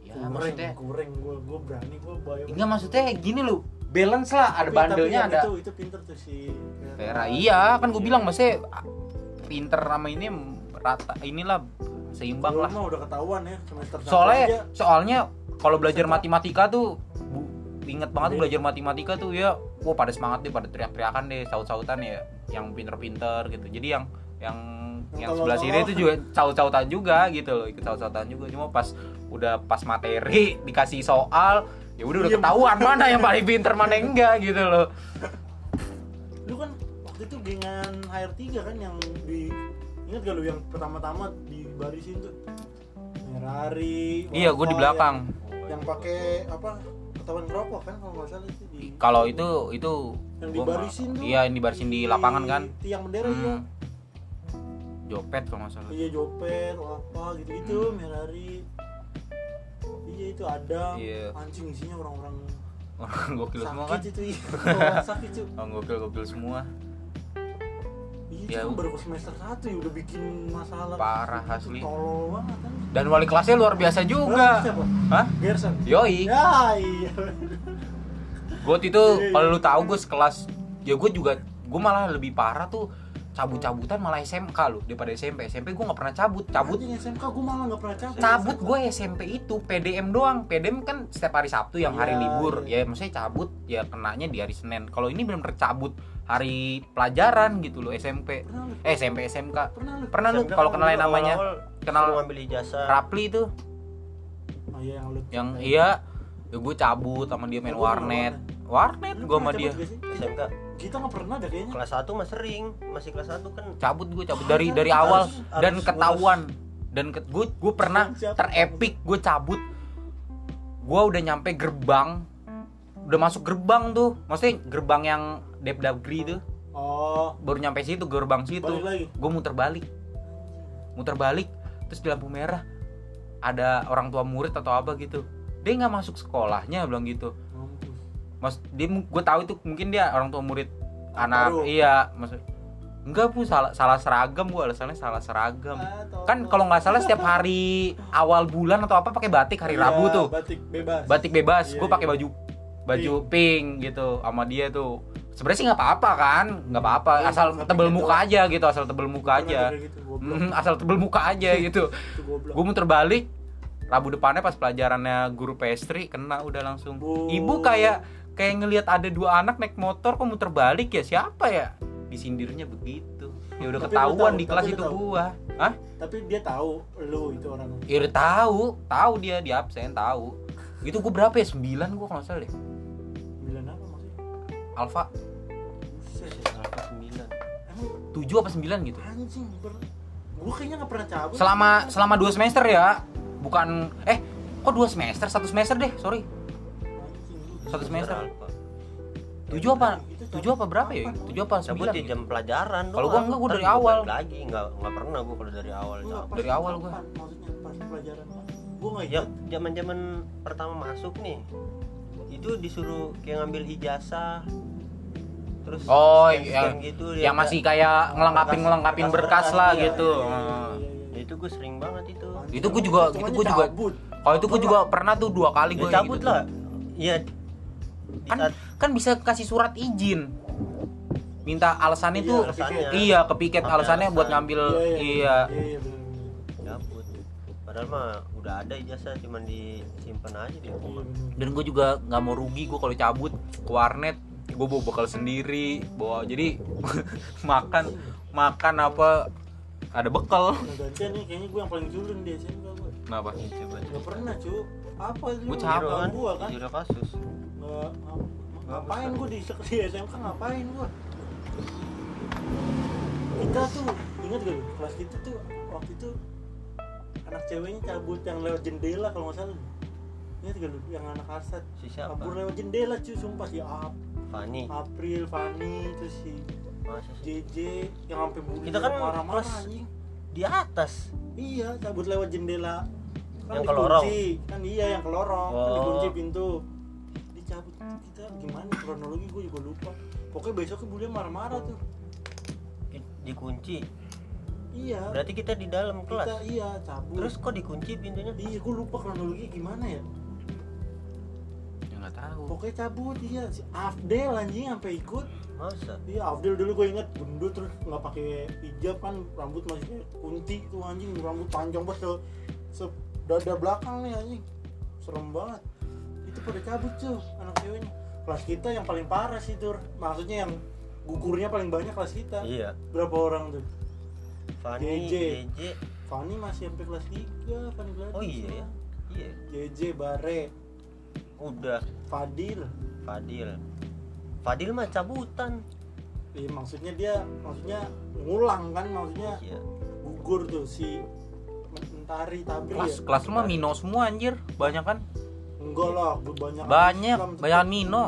Ya kureng maksudnya kureng gue gue berani gue bayar Enggak maksudnya gini loh. Balance lah, ada bandelnya ada. itu itu pintar tuh si Vera iya kan gue bilang maksudnya ah, pinter sama ini rata inilah seimbang lah mah udah ketahuan ya semester soalnya aja. soalnya kalau belajar matematika tuh bu, inget banget tuh Iya. belajar matematika tuh ya wah pada semangat deh pada teriak-teriakan deh saut-sautan ya yang pinter-pinter gitu. Jadi yang yang Yang sebelah sini itu juga saut-sautan juga gitu loh ikut saut-sautan juga. Cuma pas udah pas materi <laughs> dikasih soal ya udah udah Iya, ketahuan mana yang paling pinter mana yang enggak gitu loh. Lu kan waktu itu gengan HR3 kan yang di ingat gak lu yang pertama-tama di barisin tuh? Ferrari iya gue di belakang. yang, yang pakai apa? Ketahuan ngerokok kan kalau nggak salah itu di kalau itu itu yang dibarisin tuh. iya yang dibarisin di lapangan kan? tiang bendera Hmm. jopet kalau nggak salah. Iya jopet apa gitu gitu Ferrari iya itu ada. Iya. anjing isinya orang-orang orang gokil semua kan? sakit itu iya. <laughs> Orang sakit cuy orang gokil gokil semua Ya, kan baru semester 1 ya udah bikin masalah Parah, Itu asli. Tolol banget kan. dan wali kelasnya luar biasa juga Siapa? hah Gerson. yoi Ya, iya. gue itu Iya, iya. kalau lu tahu gue sekelas ya gue juga gue malah lebih parah tuh cabut-cabutan malah SMK lu daripada SMP SMP gue nggak pernah cabut cabut Anjing SMK gue malah gak pernah cabut. cabut gue SMP itu PDM doang PDM kan setiap hari Sabtu yang hari Iya, libur iya. ya maksudnya cabut ya kenanya di hari Senin kalau ini benar-benar cabut hari pelajaran gitu loh SMP Pernah eh SMP SMK Pernah lu? pernah lu SMK kalau kan kenalin dulu namanya kenal ngambil ijazah Rapli itu Oh iya yang lu. yang iya ya gue cabut sama dia main warnet warnet. gue sama dia? SMK Kita gak pernah dah kayaknya. kelas 1 mah sering masih kelas 1 kan. Cabut gue cabut. Ah, dari dari awal harus dan ketahuan. Dan ke, gue gue pernah terepik gue cabut. Gue udah nyampe gerbang. Udah masuk gerbang tuh. Maksudnya gerbang yang Dep Dagri tuh. Oh, baru nyampe situ gerbang situ. Gue muter balik. Muter balik terus di lampu merah. Ada orang tua murid atau apa gitu. Dia nggak masuk sekolahnya bilang gitu. Mas dia gue tahu itu mungkin dia orang tua murid anak Baru. iya maksud enggak bu salah salah seragam bu alasannya salah seragam. Ah, kan kalau nggak salah setiap hari awal bulan atau apa pakai batik hari Iya, Rabu tuh. Batik bebas. batik bebas. Iya, gue iya. pakai baju baju pink. gitu sama dia tuh. Sebenarnya sih nggak apa-apa kan nggak apa-apa. Iya, asal tebel gitu. muka aja gitu asal tebel muka aja. gitu, asal tebel muka aja <laughs> gitu. Gue muter balik Rabu depannya pas pelajarannya guru pastry kena udah langsung. Bu. ibu kayak kayak ngelihat ada dua anak naik motor kok muter balik ya? Siapa ya? Disindirnya begitu. Ya udah Tapi ketahuan tahu, di kelas itu tahu. gua. Hah? Tapi dia tahu lu itu orang. ya udah tahu. Tahu dia di absen tahu. Itu gua berapa ya? Sembilan gua kalau nggak salah deh. Bilang apa maksudnya? Alfa Buset. Alfa 9 Emang tujuh apa sembilan gitu? Anjing ber... Gue kayaknya gak pernah cabut. Selama selama dua semester ya. Bukan eh kok dua semester? Satu semester deh sorry satu semester. tujuh apa? Tujuh apa berapa ya? Tujuh apa? Sembilan di gitu? jam pelajaran Kalau gua enggak, gua dari awal. lagi enggak enggak pernah gua kalau dari awal Dari awal gua. kapan? Maksudnya pas pelajaran. Gue gak ya ingat. zaman-zaman pertama masuk nih itu disuruh kayak ngambil ijazah terus Oh, yang- gitu yang masih kayak ngelengkapin ngelengkapin berkas lah iya, gitu. iya, iya, Ah. iya, iya, ya itu gue sering banget itu. Itu gua juga- itu gua juga- kalau itu gue juga pernah tuh dua kali gue cabut lah. Iya kan saat- kan bisa kasih surat izin. Minta alasannya Iya, tuh alasannya. iya kepiket alasannya buat alasan. ngambil Iya, iya, iya. Iya, iya, padahal mah udah ada ijazah cuman disimpan aja di Iya, rumah. Bener. dan gue juga nggak mau rugi gue kalau cabut ke warnet. Gue bawa bekal sendiri bawa jadi <laughs> makan makan apa ada bekal. Nah gantian nih kayaknya gue yang paling culun di SMK gue kenapa? Coba Gak pernah cu Apa itu? Cabut. nggak gua kan? Judul kasus Nggak, ngapain gue di, di SMK ngapain gue kita tuh ingat gak kelas kita tuh waktu itu anak ceweknya cabut yang lewat jendela kalau nggak salah. Ingat gak lu? Yang anak asat si siapa? Kabur lewat jendela cuy sumpah si Ap Fani. April Fani terus si masa sih? JJ yang sampai bully Kita kan marah-marah kelas- anjing. di atas. Iya cabut lewat jendela. Kan Yang ke lorong? dikunci. kan iya yang ke lorong. Kan Oh. dikunci pintu kita gimana? Kronologi gue juga lupa. Pokoknya besoknya bully marah-marah tuh. Di- dikunci? Iya. Berarti kita di dalam kita kelas? iya cabut. Terus kok dikunci pintunya? Iya gue lupa kronologi gimana ya. Ya nggak tahu. Pokoknya cabut iya. Si Afdel anjing sampai ikut. Masa? Iya, Abdul dulu gue inget gendut terus nggak pakai hijab kan, rambut masih kunti tuh anjing, rambut panjang banget se, se dada belakang nih anjing, serem banget. Itu pada cabut tuh anak ceweknya. Kelas kita yang paling parah sih tur, maksudnya yang gugurnya paling banyak kelas kita. iya Berapa orang tuh? Fanny JJ. JJ Fani masih sampai kelas 3, Fani Gladys. oh iya ya iya JJ Bare, udah Fadil. Fadil Fadil mah cabutan Iya maksudnya dia maksudnya ngulang kan maksudnya iya gugur tuh si Mentari Tabri kelas ya. kelas lu mah Mino semua anjir banyak kan Enggak lah, banyak banyak Islam, banyak Mino.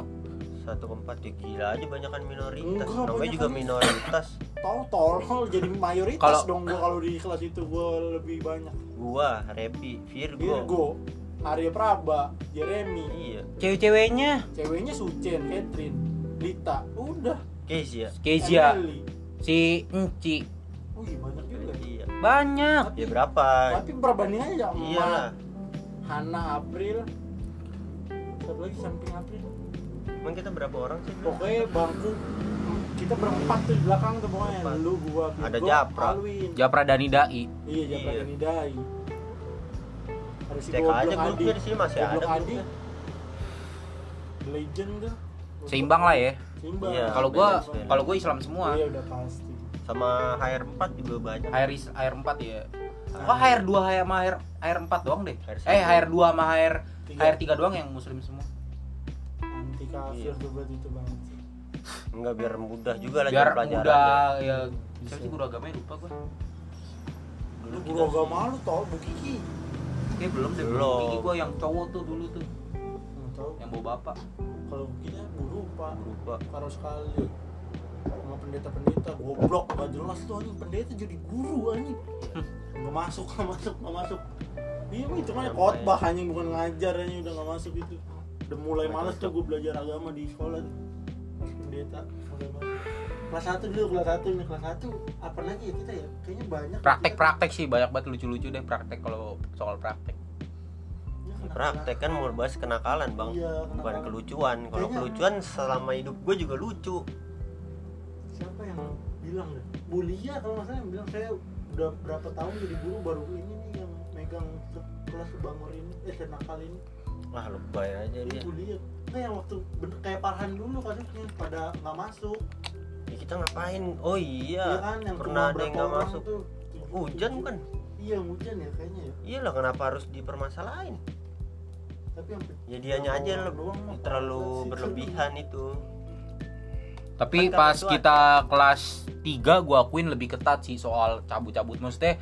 Satu ke empat ya gila aja banyak kan minoritas. Enggak, namanya juga kan. minoritas. Tol tolol jadi mayoritas Kalau- dong gua kalau di kelas itu gua lebih banyak. gua Repi Virgo, Virgo, Arya Praba, Jeremy, iya. Cewek-ceweknya? Ceweknya Sucen, Catherine, Lita, udah. Kezia. Emily. si Enci. Oh iya banyak juga. iya. Banyak. Ya berapa? Tapi perbandingannya ya iyalah Hana April. Satu lagi samping April. emang kita berapa orang sih Pokoknya bangku kita berempat tuh di belakang tuh pokoknya. Empat. lu gua Virgo, Ada Japra. Alwin. Japra Dani Dai iya Japra Iya. dan Idai ada si cek aja grupnya di sini masih ada Goblok Adi legend tuh. Seimbang lah ya. Seimbang. Iya. kalau gua kalau gua Islam semua. Iya udah pasti. Sama HR4 juga banyak. HR is- HR 4 ya. Kok HR 2 HR sama HR HR 4 doang deh? HR eh HR 2 sama HR Tiga. HR 3 doang yang muslim semua. Anti kafir Iya. tuh berarti itu banget. Sih. enggak biar mudah juga lah biar pelajaran mudah ya. Siapa sih guru agamanya? Lupa gua. Lu guru agama lu tau Bu Kiki? Kayak belum deh Belum. Ini gua yang cowok tuh dulu tuh. Nggak tahu yang bawa bapak. Kalau kita guru pak. Lupa. Karo sekali. Sama pendeta-pendeta goblok. Gak jelas tuh anjing. Pendeta jadi guru anjing. <laughs> Nggak masuk nggak masuk nggak masuk iya itu kan khotbah anjing bukan ngajar anjing udah nggak masuk itu. Udah mulai males tuh gue belajar agama di sekolah tuh. Pendeta kelas satu dulu kelas satu nih kelas satu apa lagi ya kita ya? Kayaknya banyak. Praktek-praktek sih banyak banget lucu-lucu deh praktek kalau soal praktek. Iya, praktek kan mau bahas kenakalan bang. Iya, bukan kenakalan. kelucuan. Kalau Kayaknya- kelucuan selama hidup gue juga lucu. Siapa yang bilang deh Bulia kalau nggak salah yang bilang saya udah berapa tahun jadi guru baru ini megang ke- kelas bangor ini eh senakal ini. Wah lebay aja Ini dia. Bulia nah yang waktu bener kayak Farhan dulu kasusnya pada nggak masuk. Ya, kita ngapain? Oh iya, Iya kan yang pernah ada yang nggak masuk. tuh. Hujan kan iya hujan ya kayaknya ya. Iyalah kenapa harus dipermasalahin? Tapi yang ya dianya aja doang terlalu sih. berlebihan itu. Tapi Kan pas kita kelas 3 gua akuin lebih ketat sih soal cabut-cabut. Maksudnya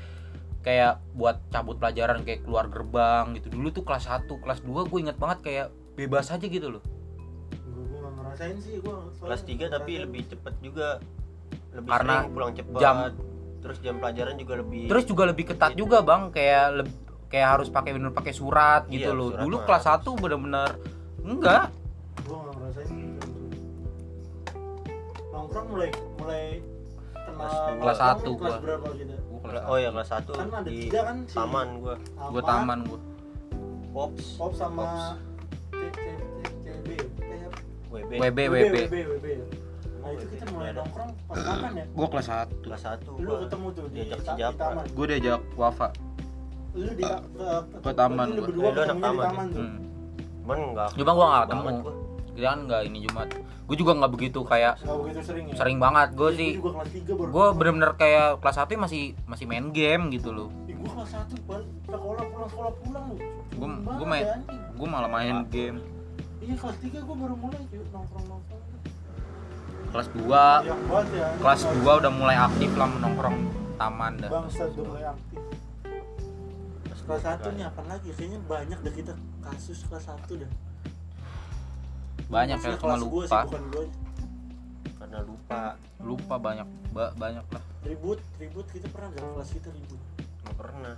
kayak buat cabut pelajaran kayak keluar gerbang gitu. Dulu tuh kelas 1, kelas 2 gue inget banget kayak bebas aja gitu loh. gua, gua nggak ngerasain sih gua soalnya kelas 3 tapi ngerasain. lebih cepet juga lebih Karena sering pulang cepet jam- terus jam pelajaran juga lebih Terus juga lebih ketat Gitu. juga, Bang, kayak leb- kayak harus pakai bener pakai surat gitu Iya, loh. surat Dulu kelas harus. 1 bener-bener enggak. gua nggak ngerasain nongkrong mulai mulai Kelas Kelas satu gua. berapa Gua kelas oh ya kelas 1 Kan ada di tiga kan, taman gua. Gue taman gue. pops pop sama Pops. CB kayak WB WB WB WB. Nah itu kita mulai nongkrong pas makan ya? Gue kelas 1. kelas 1 lu ketemu tuh di, diajak di taman. Gue diajak Wafa. lu di ke, taman. lu gua. berdua Lu anak ketemunya di taman, taman tuh? Hmm. cuman enggak Cuma gua nggak banget ketemu. Kita kan nggak ini Jumat. Gue juga nggak begitu kayak nggak begitu sering ya? sering banget. Gue Iya, sih juga kelas 3 baru gue bener-bener kayak kelas 1 masih masih main game gitu loh. Gua kelas 1 balik sekolah pulang sekolah pulang lu gue gue main ya, gue malah main game. Iya kelas 3 gua baru mulai cuy. Nongkrong nongkrong. Kelas 2 yang banget ya kelas 2 udah mulai aktif lah menongkrong taman dah. Bangsa udah mulai aktif. Kelas 1 nih apa lagi? Kayaknya banyak dah kita. Kasus kelas 1 dah banyak ya cuma lupa. sih, bukan gua karena lupa. Lupa banyak ba- banyak lah. Ribut ribut kita pernah nggak kelas kita ribut? Nggak pernah.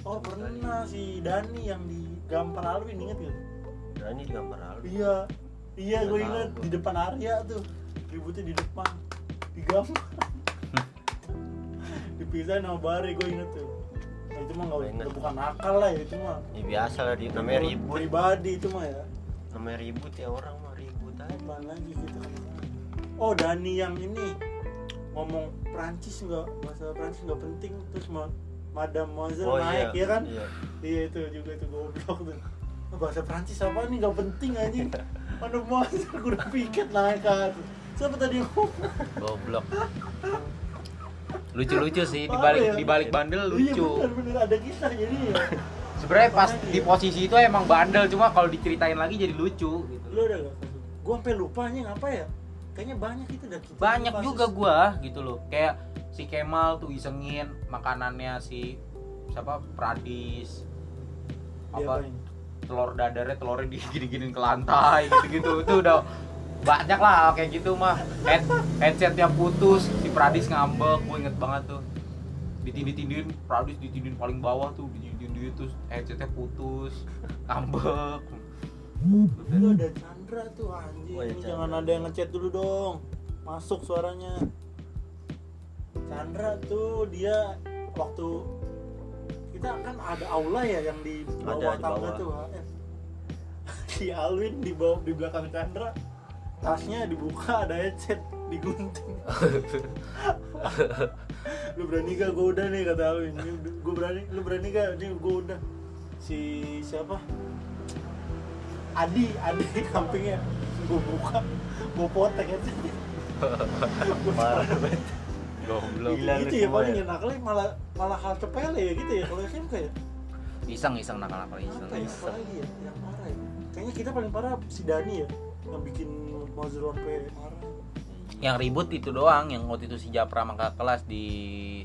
Oh pernah si Dani yang di Gampar Alwin inget gak berani di gambar Alwi iya iya gue inget di depan Arya tuh. Ributnya di depan. Di Gampar. <laughs> Dipisahin sama Bare gue inget tuh. Nah, itu mah nggak Nggak bukan nakal lah ya itu mah. Ya biasa lah di namanya ribut. pribadi itu mah ya. Namanya ribut ya orang aja lagi kan oh Dani yang ini ngomong Prancis nggak bahasa Prancis nggak penting terus ma Madame Moiselle oh naik iya. ya kan? Iya. iya itu juga itu goblok tuh. Ah, bahasa Prancis apa nih? Nggak penting anjing. <laughs> Madame Moiselle gue udah piket naik atas. Siapa tadi yang ngomong? Goblok. Lucu-lucu sih di Parah balik ya? di balik bandel iya lucu. bener bener. Ada kisah jadi ya. Sebenarnya pas di posisi itu emang bandel cuma kalau diceritain lagi jadi lucu gitu. Lu udah gak gue sampai lupa nih ngapa ya? Kayaknya banyak itu dah kita banyak kasus. juga gua gitu loh. Kayak si Kemal tuh isengin makanannya si siapa? Pradis. Apa? Diapain? telur dadarnya telurnya digini-giniin ke lantai gitu-gitu. Itu udah banyak lah kayak gitu mah. Head, headsetnya putus si Pradis ngambek. Gue inget banget tuh. Ditindih-tindihin Pradis ditindih paling bawah tuh ditindih terus headsetnya putus ngambek. Lu ada Chandra tuh anjing. Oh, iya, Chandra. jangan ada yang ngechat dulu dong. Masuk suaranya. Chandra tuh dia waktu kita kan ada aula ya yang di bawah Ada, di tangga bawah. tuh HF. <laughs> si Alwin di bawah di belakang Chandra tasnya dibuka ada headset digunting <laughs> lu berani gak gue udah nih kata Alwin gue berani lu berani gak nih gue udah si siapa Adi Adi <laughs> kampingnya gue buka gue potek aja. Parah. banget. Goblok. Gila gitu ya semua paling ya. ya nakalnya malah malah hal sepele ya gitu ya kalau SMK ya. Iseng iseng nakal nakal iseng apa ya apalagi ya yang parah ya. Kayaknya kita paling parah si Dani ya yang bikin Mazur sampai marah. Yang ribut itu doang yang waktu itu si Japra kakak kelas di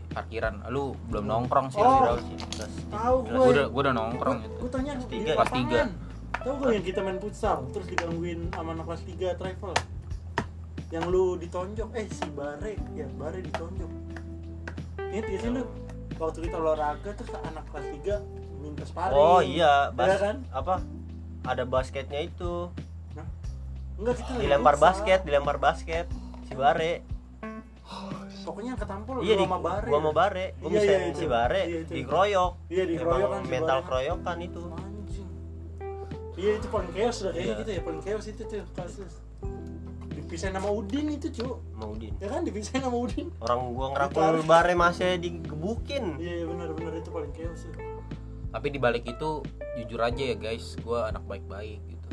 parkiran. Lu belum nongkrong sih Oh. lu tahu gue gue udah gue udah nongkrong itu. gue tanya Kelas di tiga. Kelas tiga. Tahu gue yang kita main futsal? Terus digangguin sama anak kelas 3 travel? Yang lu ditonjok. Eh si Bare. Ya Bare ditonjok. Gak sih lu? Waktu kita olahraga terus anak kelas 3 minta sparring. Oh iya. Bas Iya kan? apa? Ada basketnya itu. Enggak kita dilempar futsal. basket dilempar basket. Si bare. Pokoknya ketampol iya di sama Bare. gua mau bare. Gua Iya, bisa iya, si bare Iya, dikeroyok. Iya di keroyok kan si mental keroyokan itu. Anjing iya itu paling chaos udah kayaknya Iya. gitu ya paling chaos itu tuh kasus dipisahin sama Udin itu cu mau Udin. Ya kan dipisahin sama Udin. Orang gua Ditarik. bare masih digebukin. Iya iya benar benar itu paling chaos ya tapi di balik itu jujur aja ya guys gue anak baik-baik gitu.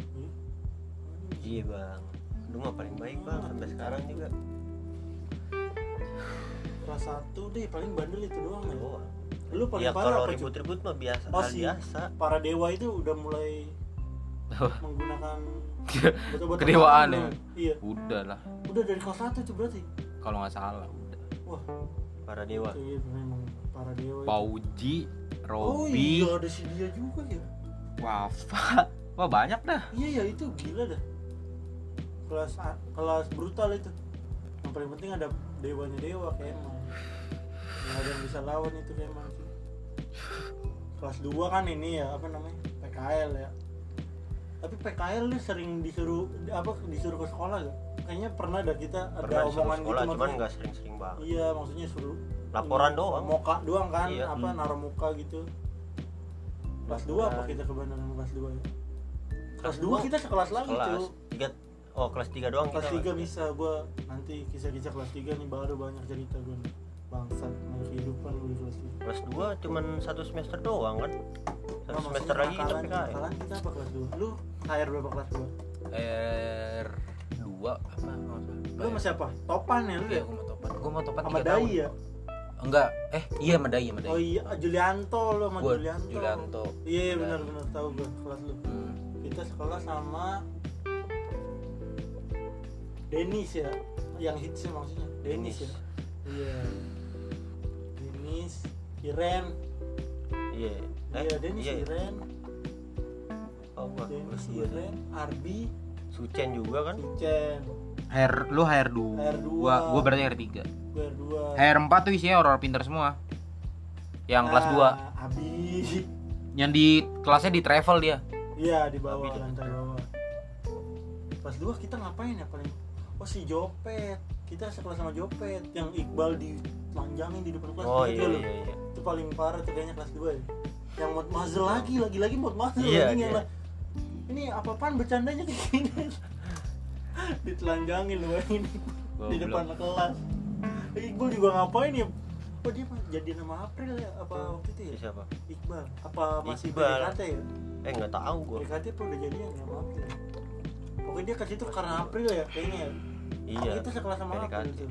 Iya. Bang. Lu mah paling baik bang sampai sekarang juga. Kelas satu deh paling bandel itu doang ya lu paling ya parah kalau ribut-ribut mah biasa Oh, hal si- biasa para dewa itu udah mulai menggunakan <laughs> Kedewaan ya? iya. Udah lah udah dari kelas satu tuh berarti? Kalau nggak salah udah. Wah. Para dewa. Itu iya memang para dewa itu. Pauji oh Robi. iya ada si dia juga ya. Wafa. <laughs> Wah banyak dah. Iya ya itu gila dah. Kelas kelas brutal itu. Yang paling penting ada dewanya dewa Kemal nggak ada yang bisa lawan itu Kemal sih. Kelas 2 kan ini ya apa namanya? PKL ya tapi PKL lu sering disuruh apa disuruh ke sekolah gak? Kayaknya pernah ada kita ada pernah omongan sekolah gitu cuman nggak sering-sering banget Iya maksudnya suruh laporan ini, doang Muka doang kan Iya. apa Hmm. naruh muka gitu. Kelas 2 Laporan. apa kita kebanyakan kelas 2 ya? Kelas Kelas 2 dua, kita sekelas lagi tuh. oh kelas tiga doang Kelas kita 3 bisa gua nanti kisah-kisah kelas 3 nih baru banyak cerita gua nih. Bangsat mau kehidupan lu di kelas 3. kelas dua cuman satu semester doang kan satu Nah, semester lagi PKL nakalan kita apa kelas 2? Lu HR berapa kelas 2? R dua apa. Lu sama siapa? Topan ya lu iya ya? gue mau topan gue mau topan Sama Dai ya? enggak eh iya sama Dai sama Dai Oh iya, Julianto lu sama Gua Julianto. Julianto Iya, iya benar benar tahu gua kelas lu. Hmm. kita sekolah sama Denis ya yang hits ya maksudnya Denis ya iya Denis Iren iya eh iya Denis iya. Iren. Oh gua Denis kelas dua tuh. Iren Arbi. Sucen juga kan? Sucen HR lu HR 2 HR2. gua gua berarti HR 3 gue dua. HR 4 tuh isinya orang pintar semua. Yang kelas 2 Ah, Abi. Yang di kelasnya di travel dia. Iya di bawah Abi lantai bawah. Kelas dua kita ngapain ya paling? Oh si Jopet. Kita sekelas sama Jopet. Yang Iqbal dilanjangin di depan kelas oh iya iya iya. Itu paling parah tuh kayaknya kelas 2 ya yang mod muzzle lagi lagi lagi mod muzzle Iya, lagi iya. yang la- ini apa-apaan bercandanya kayak gini? <laughs> Ditelanjangin lu ini. Goblok. depan kelas. Iqbal juga ngapain ya? Oh dia jadi nama April ya? Apa waktu itu ya? Siapa? Iqbal. Apa masih Iqbal. PDKT ya? Eh nggak tahu gua. PDKT apa udah jadian ya? Sama April pokoknya dia kasih itu karena April ya kayaknya ya? Iya. Kita sekelas sama April PDKT. tuh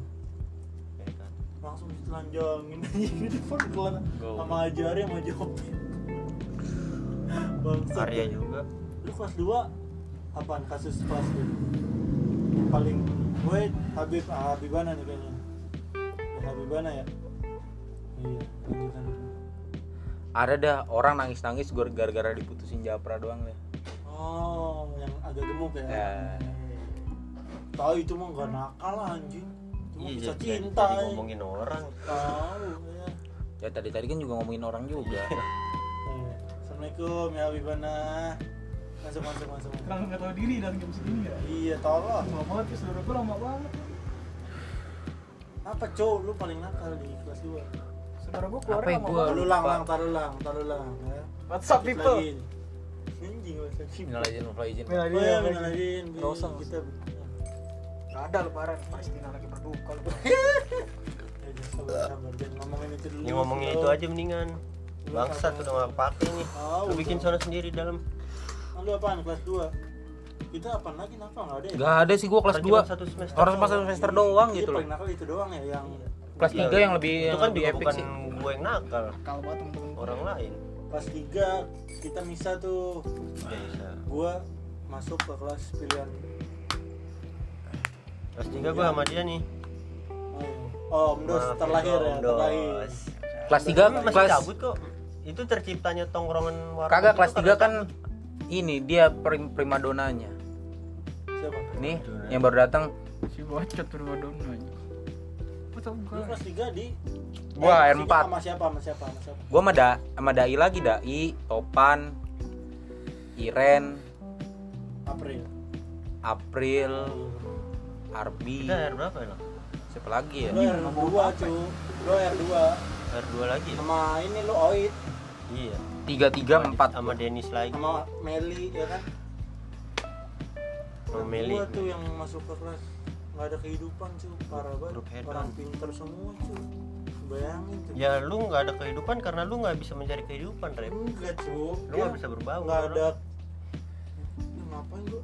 PDKT. langsung ditelanjangin. Aja di depan kelas sama Ajari sama Jopi. Bangsat. Arya juga. Lu kelas 2 apaan kasus kelas lu yang paling gue Habib ah, Habibana nih kayaknya. Ya, Habibana ya? Iya lanjutan. Ada dah orang nangis-nangis gor- gara-gara diputusin Japra doang deh. oh yang agak gemuk ya? Ya. tahu itu mah gak nakal anjing. Cuma iya bisa jadi, cinta jadi ya. ngomongin orang. Tahu ya. Ya tadi-tadi kan juga ngomongin orang juga. <laughs> Assalamualaikum ya Habibana masuk masuk masuk. Kalau nggak tahu diri dalam jam segini ya. iya tolong Lama banget ya saudara gue lama banget. apa cow lu paling nakal di kelas 2 Saudara gue keluar Apa ya, lama gua- banget. taruh lang lang taruh lang taruh lang ya WhatsApp people. lagi. anjing WhatsApp people Minal izin wal faizin. Minal oh izin, ya minal minal izin Nggak usah, nggak kita Gak ada lebaran Palestina lagi berduka. <laughs> ya sabar jangan ngomongin itu dulu ini ngomongin itu aja mendingan bangsat udah nggak kepake nih. Lu bikin sana sendiri dalam. Lu apaan? Kelas 2 kita apaan lagi? Nakal nggak ada ya? Gak ada sih gua kelas cuma 2 satu semester Orang pas doang. semester doang Iya, gitu loh. paling nakal itu doang ya yang Kelas Iya, 3 yang lebih itu kan lebih epic bukan sih. gue yang nakal. Kalau banget temen-temen. Orang lain. Kelas 3 kita misa tuh. Ya bisa gua masuk ke kelas pilihan. Kelas tiga gue sama dia nih. Oh, Om Dos Maafin terlahir ya Om terlahir. Kelas 3 masih kelas cabut kok itu terciptanya tongkrongan warung Kagak kelas 3 karena kan ini dia prim primadonanya. siapa? Nih Primadona. yang baru datang. Si bocot primadona aja. Masa lu kelas 3 di Gua eh, R4. sama siapa? Sama siapa? Sama siapa? Gua sama da sama dai lagi dai, Topan, Iren, April. April, Arbi, kita R berapa ya siapa lagi ya? lu R2 cu lu R2 R2 lagi ya? sama ini lu Oit iya. Tiga tiga empat. sama Dennis lagi. Sama Meli ya kan? Sama Meli. Gua tuh yang masuk ke kelas nggak ada kehidupan cu. Parah banget. Grup head orang pinter semua cu. Bayangin tuh. Ya lu nggak ada kehidupan karena lu nggak bisa mencari kehidupan rep. Enggak cu. Lu nggak bisa berbaur nggak ada. Ya, ngapain gua?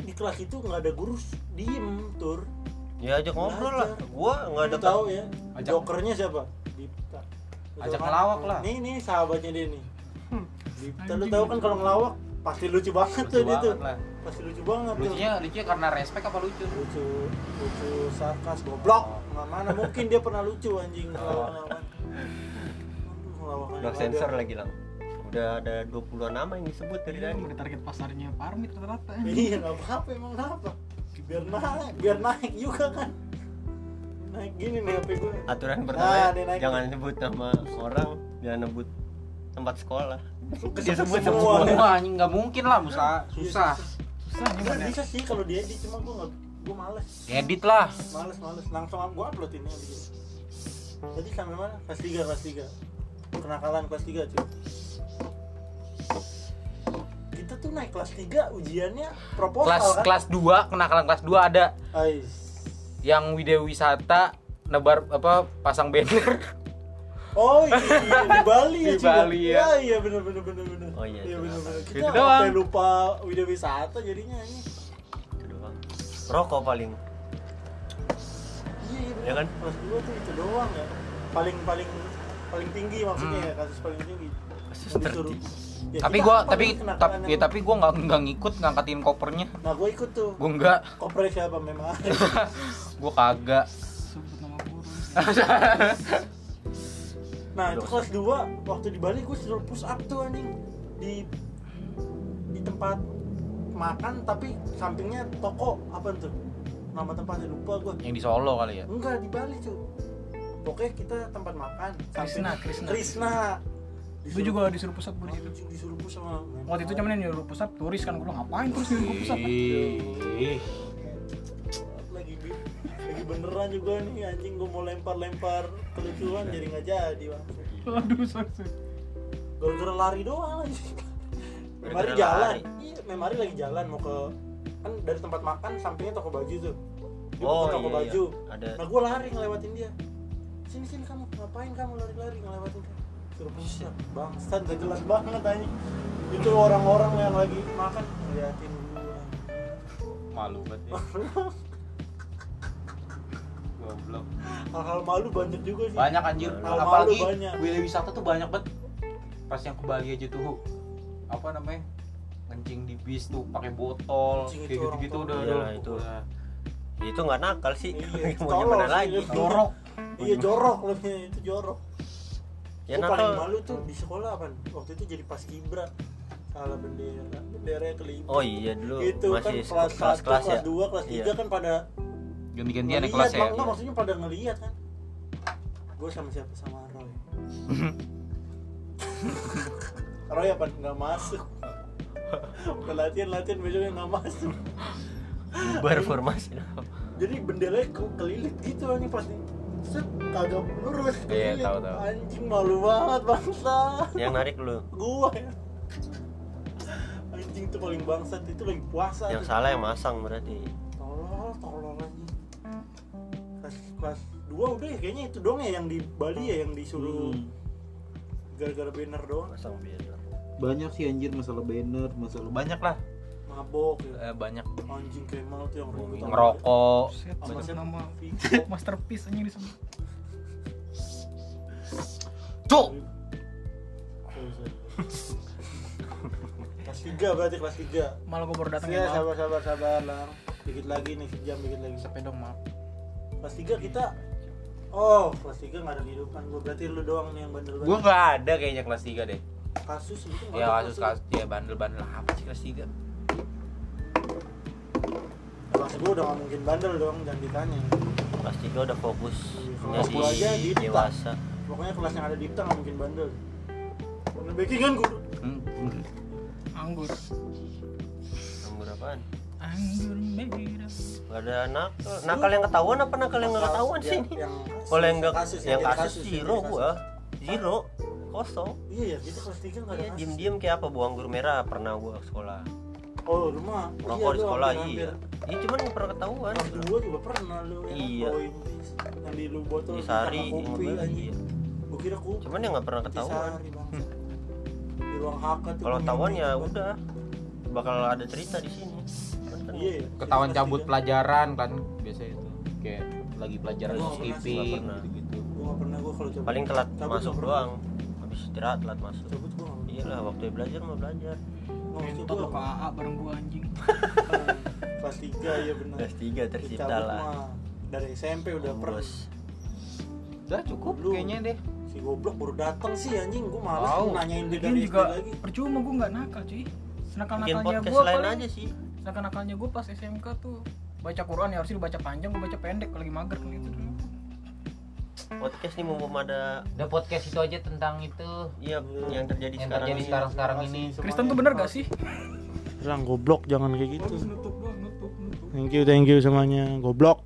Di kelas itu nggak ada guru diem tur. Ya ajak ngobrol lah. Gua nggak ada tahu ya Ajak- jokernya siapa Ajak ngelawak lah. nih nih sahabatnya dia nih. Hmm. Dipta lu tahu kan lucu kalau ngelawak pasti lucu banget Lucu tuh dia tuh. banget lah. pasti lucu banget tuh. Lucunya lucunya karena respect apa lucu? lucu lucu sarkas goblok. Nggak mana mungkin dia pernah lucu anjing. Ngelawan udah sensor lagi lang udah ada 20 nama yang disebut dari Iya, tadi. udah target pasarnya Parmit rata-rata. iya nggak apa-apa emang apa biar naik biar naik juga kan naik gini nih HP gue aturan Nah, pertama dia naik. jangan sebut nama orang jangan sebut tempat sekolah Kesebut Disebut semua. semua. Anjing nggak mungkin lah, Musa. Susah. Susah nih Sebenarnya mana? bisa sih kalau diedit cuma gue nggak gue males Edit lah. males males langsung gue upload ini jadi sampai mana kelas 3 kelas 3 kenakalan kelas 3 cuy kita tuh naik kelas 3 ujiannya proposal Kelas kan kelas 2, kenakalan kelas 2 ada Ais. Yang video wisata nebar apa pasang banner. Oh iya, di Bali ya Di cuy. Bali, ya. iya bener bener bener bener Oh iya, iya bener Itu kita doang. sampai lupa video wisata jadinya ini itu doang rokok paling iya iya bener Ya kan? kelas 2 tuh itu doang ya paling paling paling tinggi maksudnya Hmm. ya kasus paling tinggi Kasus tertinggi. Ya, tapi apa tapi kenakalan tapi, ya, tapi gua nggak nggak ngikut ngangkatin kopernya. nah gue ikut tuh. Gua enggak, kopre siapa memang? <laughs> Gua kagak. Sebut nama guru. <laughs> nah itu kelas 2 waktu di Bali gue suruh push up tuh anjing. Di di tempat makan tapi sampingnya toko. Apa tuh? Nama tempatnya lupa gue Yang di Solo kali ya. enggak di Bali cuy pokoknya kita tempat makan. Krishna, Krishna. Krishna Lu juga disuruh pusat gue situ. Anjing, disuruh push sama Waktu itu cuman yang nyuruh pusat turis kan gue ngapain terus nyuruh pusat? Ih. lagi lagi beneran juga nih anjing gue mau lempar-lempar kelucuan jadi nggak jadi bang. Aduh, sorry, sorry. gara-gara lari doang anjing. Memari jalan. iya Memari lagi jalan mau ke kan dari tempat makan sampingnya toko baju tuh. Di Oh, toko iya, baju. iya. Ada. Nah gue lari ngelewatin dia. Sini sini kamu. Ngapain kamu lari-lari ngelewatin dia suruh pusat bangsat gak jelas banget aja itu orang-orang yang lagi makan. Ngeliatin gua. Malu banget ya. <laughs> Goblok. Hal-hal malu banyak juga sih. Banyak anjir. Hal apalagi malu banyak. wilayah wisata tuh banyak banget. Pas yang ke Bali aja tuh apa namanya? Ngencing di bis tuh pakai botol Ngencing kayak itu gitu-gitu orang udah udah Iyalah, itu. udah. itu nggak nakal sih. Iya, <laughs> Mau gimana lagi? itu. jorok. Iya jorok lebih itu jorok Ya Gua paling malu tuh di sekolah apa waktu itu jadi pas kibra. Salah bendera benderanya kelima. Oh iya dulu itu kan masih kelas kelas 1, kelas kelas ya. 2, kelas 3 Iya. kan pada ganti-gantian ya ngeliat, kelas ya. Enggak, maksudnya pada ngeliat kan? Gue sama siapa? Sama Roy. <laughs> Roy apa? Nggak masuk. Ke latihan latihan besoknya nggak masuk. Bubar formasi. jadi benderanya ke kelilit gitu ini pas di set kagak lurus Iya, tahu, tahu. anjing malu banget bangsa Yang narik lu. gua ya anjing tuh paling bangsat itu lagi puasa Yang tuh. salah yang masang berarti. tolol tolol anjing kelas kelas dua udah ya kayaknya itu doang ya yang di Bali ya yang disuruh Hmm. gara-gara banner doang Masang biar. banyak sih anjir masalah banner masalah banyak lah mabok ya. Eh, banyak. Anjing Kemal tuh yang ribut ngerokok sama sebut siapa? nama masterpiece anjing disebut. cuk kelas tiga berarti kelas tiga. Malah gue baru datang ya ya. maaf. sabar sabar sabar lang dikit lagi nih sejam dikit lagi. Sampai dong maaf. kelas tiga kita oh kelas tiga nggak ada kehidupan gua. Berarti lu doang nih yang bandel gue nggak ada kayaknya kelas 3 deh. Kasus itu nggak ya kasus kasus. ya bandel-bandel. Apa sih kelas 3 gua udah nggak mungkin bandel dong jangan ditanya Kelas 3 udah fokus Kalau jadi gua aja Dipta. dewasa. pokoknya kelas yang ada Dipta nggak mungkin bandel bandel backingan gua Hmm, Anggur. Anggur apaan? Anggur merah. Gak ada nakal. Nakal yang ketahuan apa nakal yang nggak ketahuan sih? Yang- yang kasus, Kalau yang nggak kasus, yang kasus zero gua. Zero. Kosong. iya ya kita kelas tiga nggak ada Iya, kasus. diem-diem kayak apa buang anggur merah pernah gua ke sekolah. Oh rumah? Rokok di lu sekolah iya. Iya cuman pernah ketahuan. dua juga pernah lu yang Iya. yang di lu botol Di Sari, sama kopi iya. anjing. Gua kira kopi. Cuman yang nggak pernah di ketahuan. Sari bangsa di ruang HK tuh Kalau ketahuan ya udah. Bakal ada cerita di sini. Kan kan. Iya. Ya ketahuan cabut pelajaran kan? Biasa itu. Kayak lagi pelajaran skipping gitu-gitu. Pernah gua kalau paling telat masuk doang. Habis istirahat telat masuk. cabut gua nggak Iya lah waktu belajar mau belajar. Pernah. Nggak, Entot gua ke AA bareng gua anjing. <laughs> kelas tiga ya benar Kelas 3 tercipta lah. dari SMP udah pernah Bos. udah cukup Lu. kayaknya deh si goblok baru datang sih anjing gua malas mau nanyain dia dari juga lagi percuma gua nggak nakal cuy. Bikin Senakal-nakalnya podcast gua lain aja sih. senakal-nakalnya gua pas SMK tuh baca Quran ya harusnya dibaca panjang gua baca pendek kalau lagi mager kan gitu dulu. Podcast nih mumpung ada udah podcast itu aja tentang itu iya yang terjadi yang sekarang terjadi ini. sekarang sekarang ini Kristen tuh bener gak sih? Lang goblok jangan kayak gitu nutup doang, nutup, nutup. thank you thank you semuanya goblok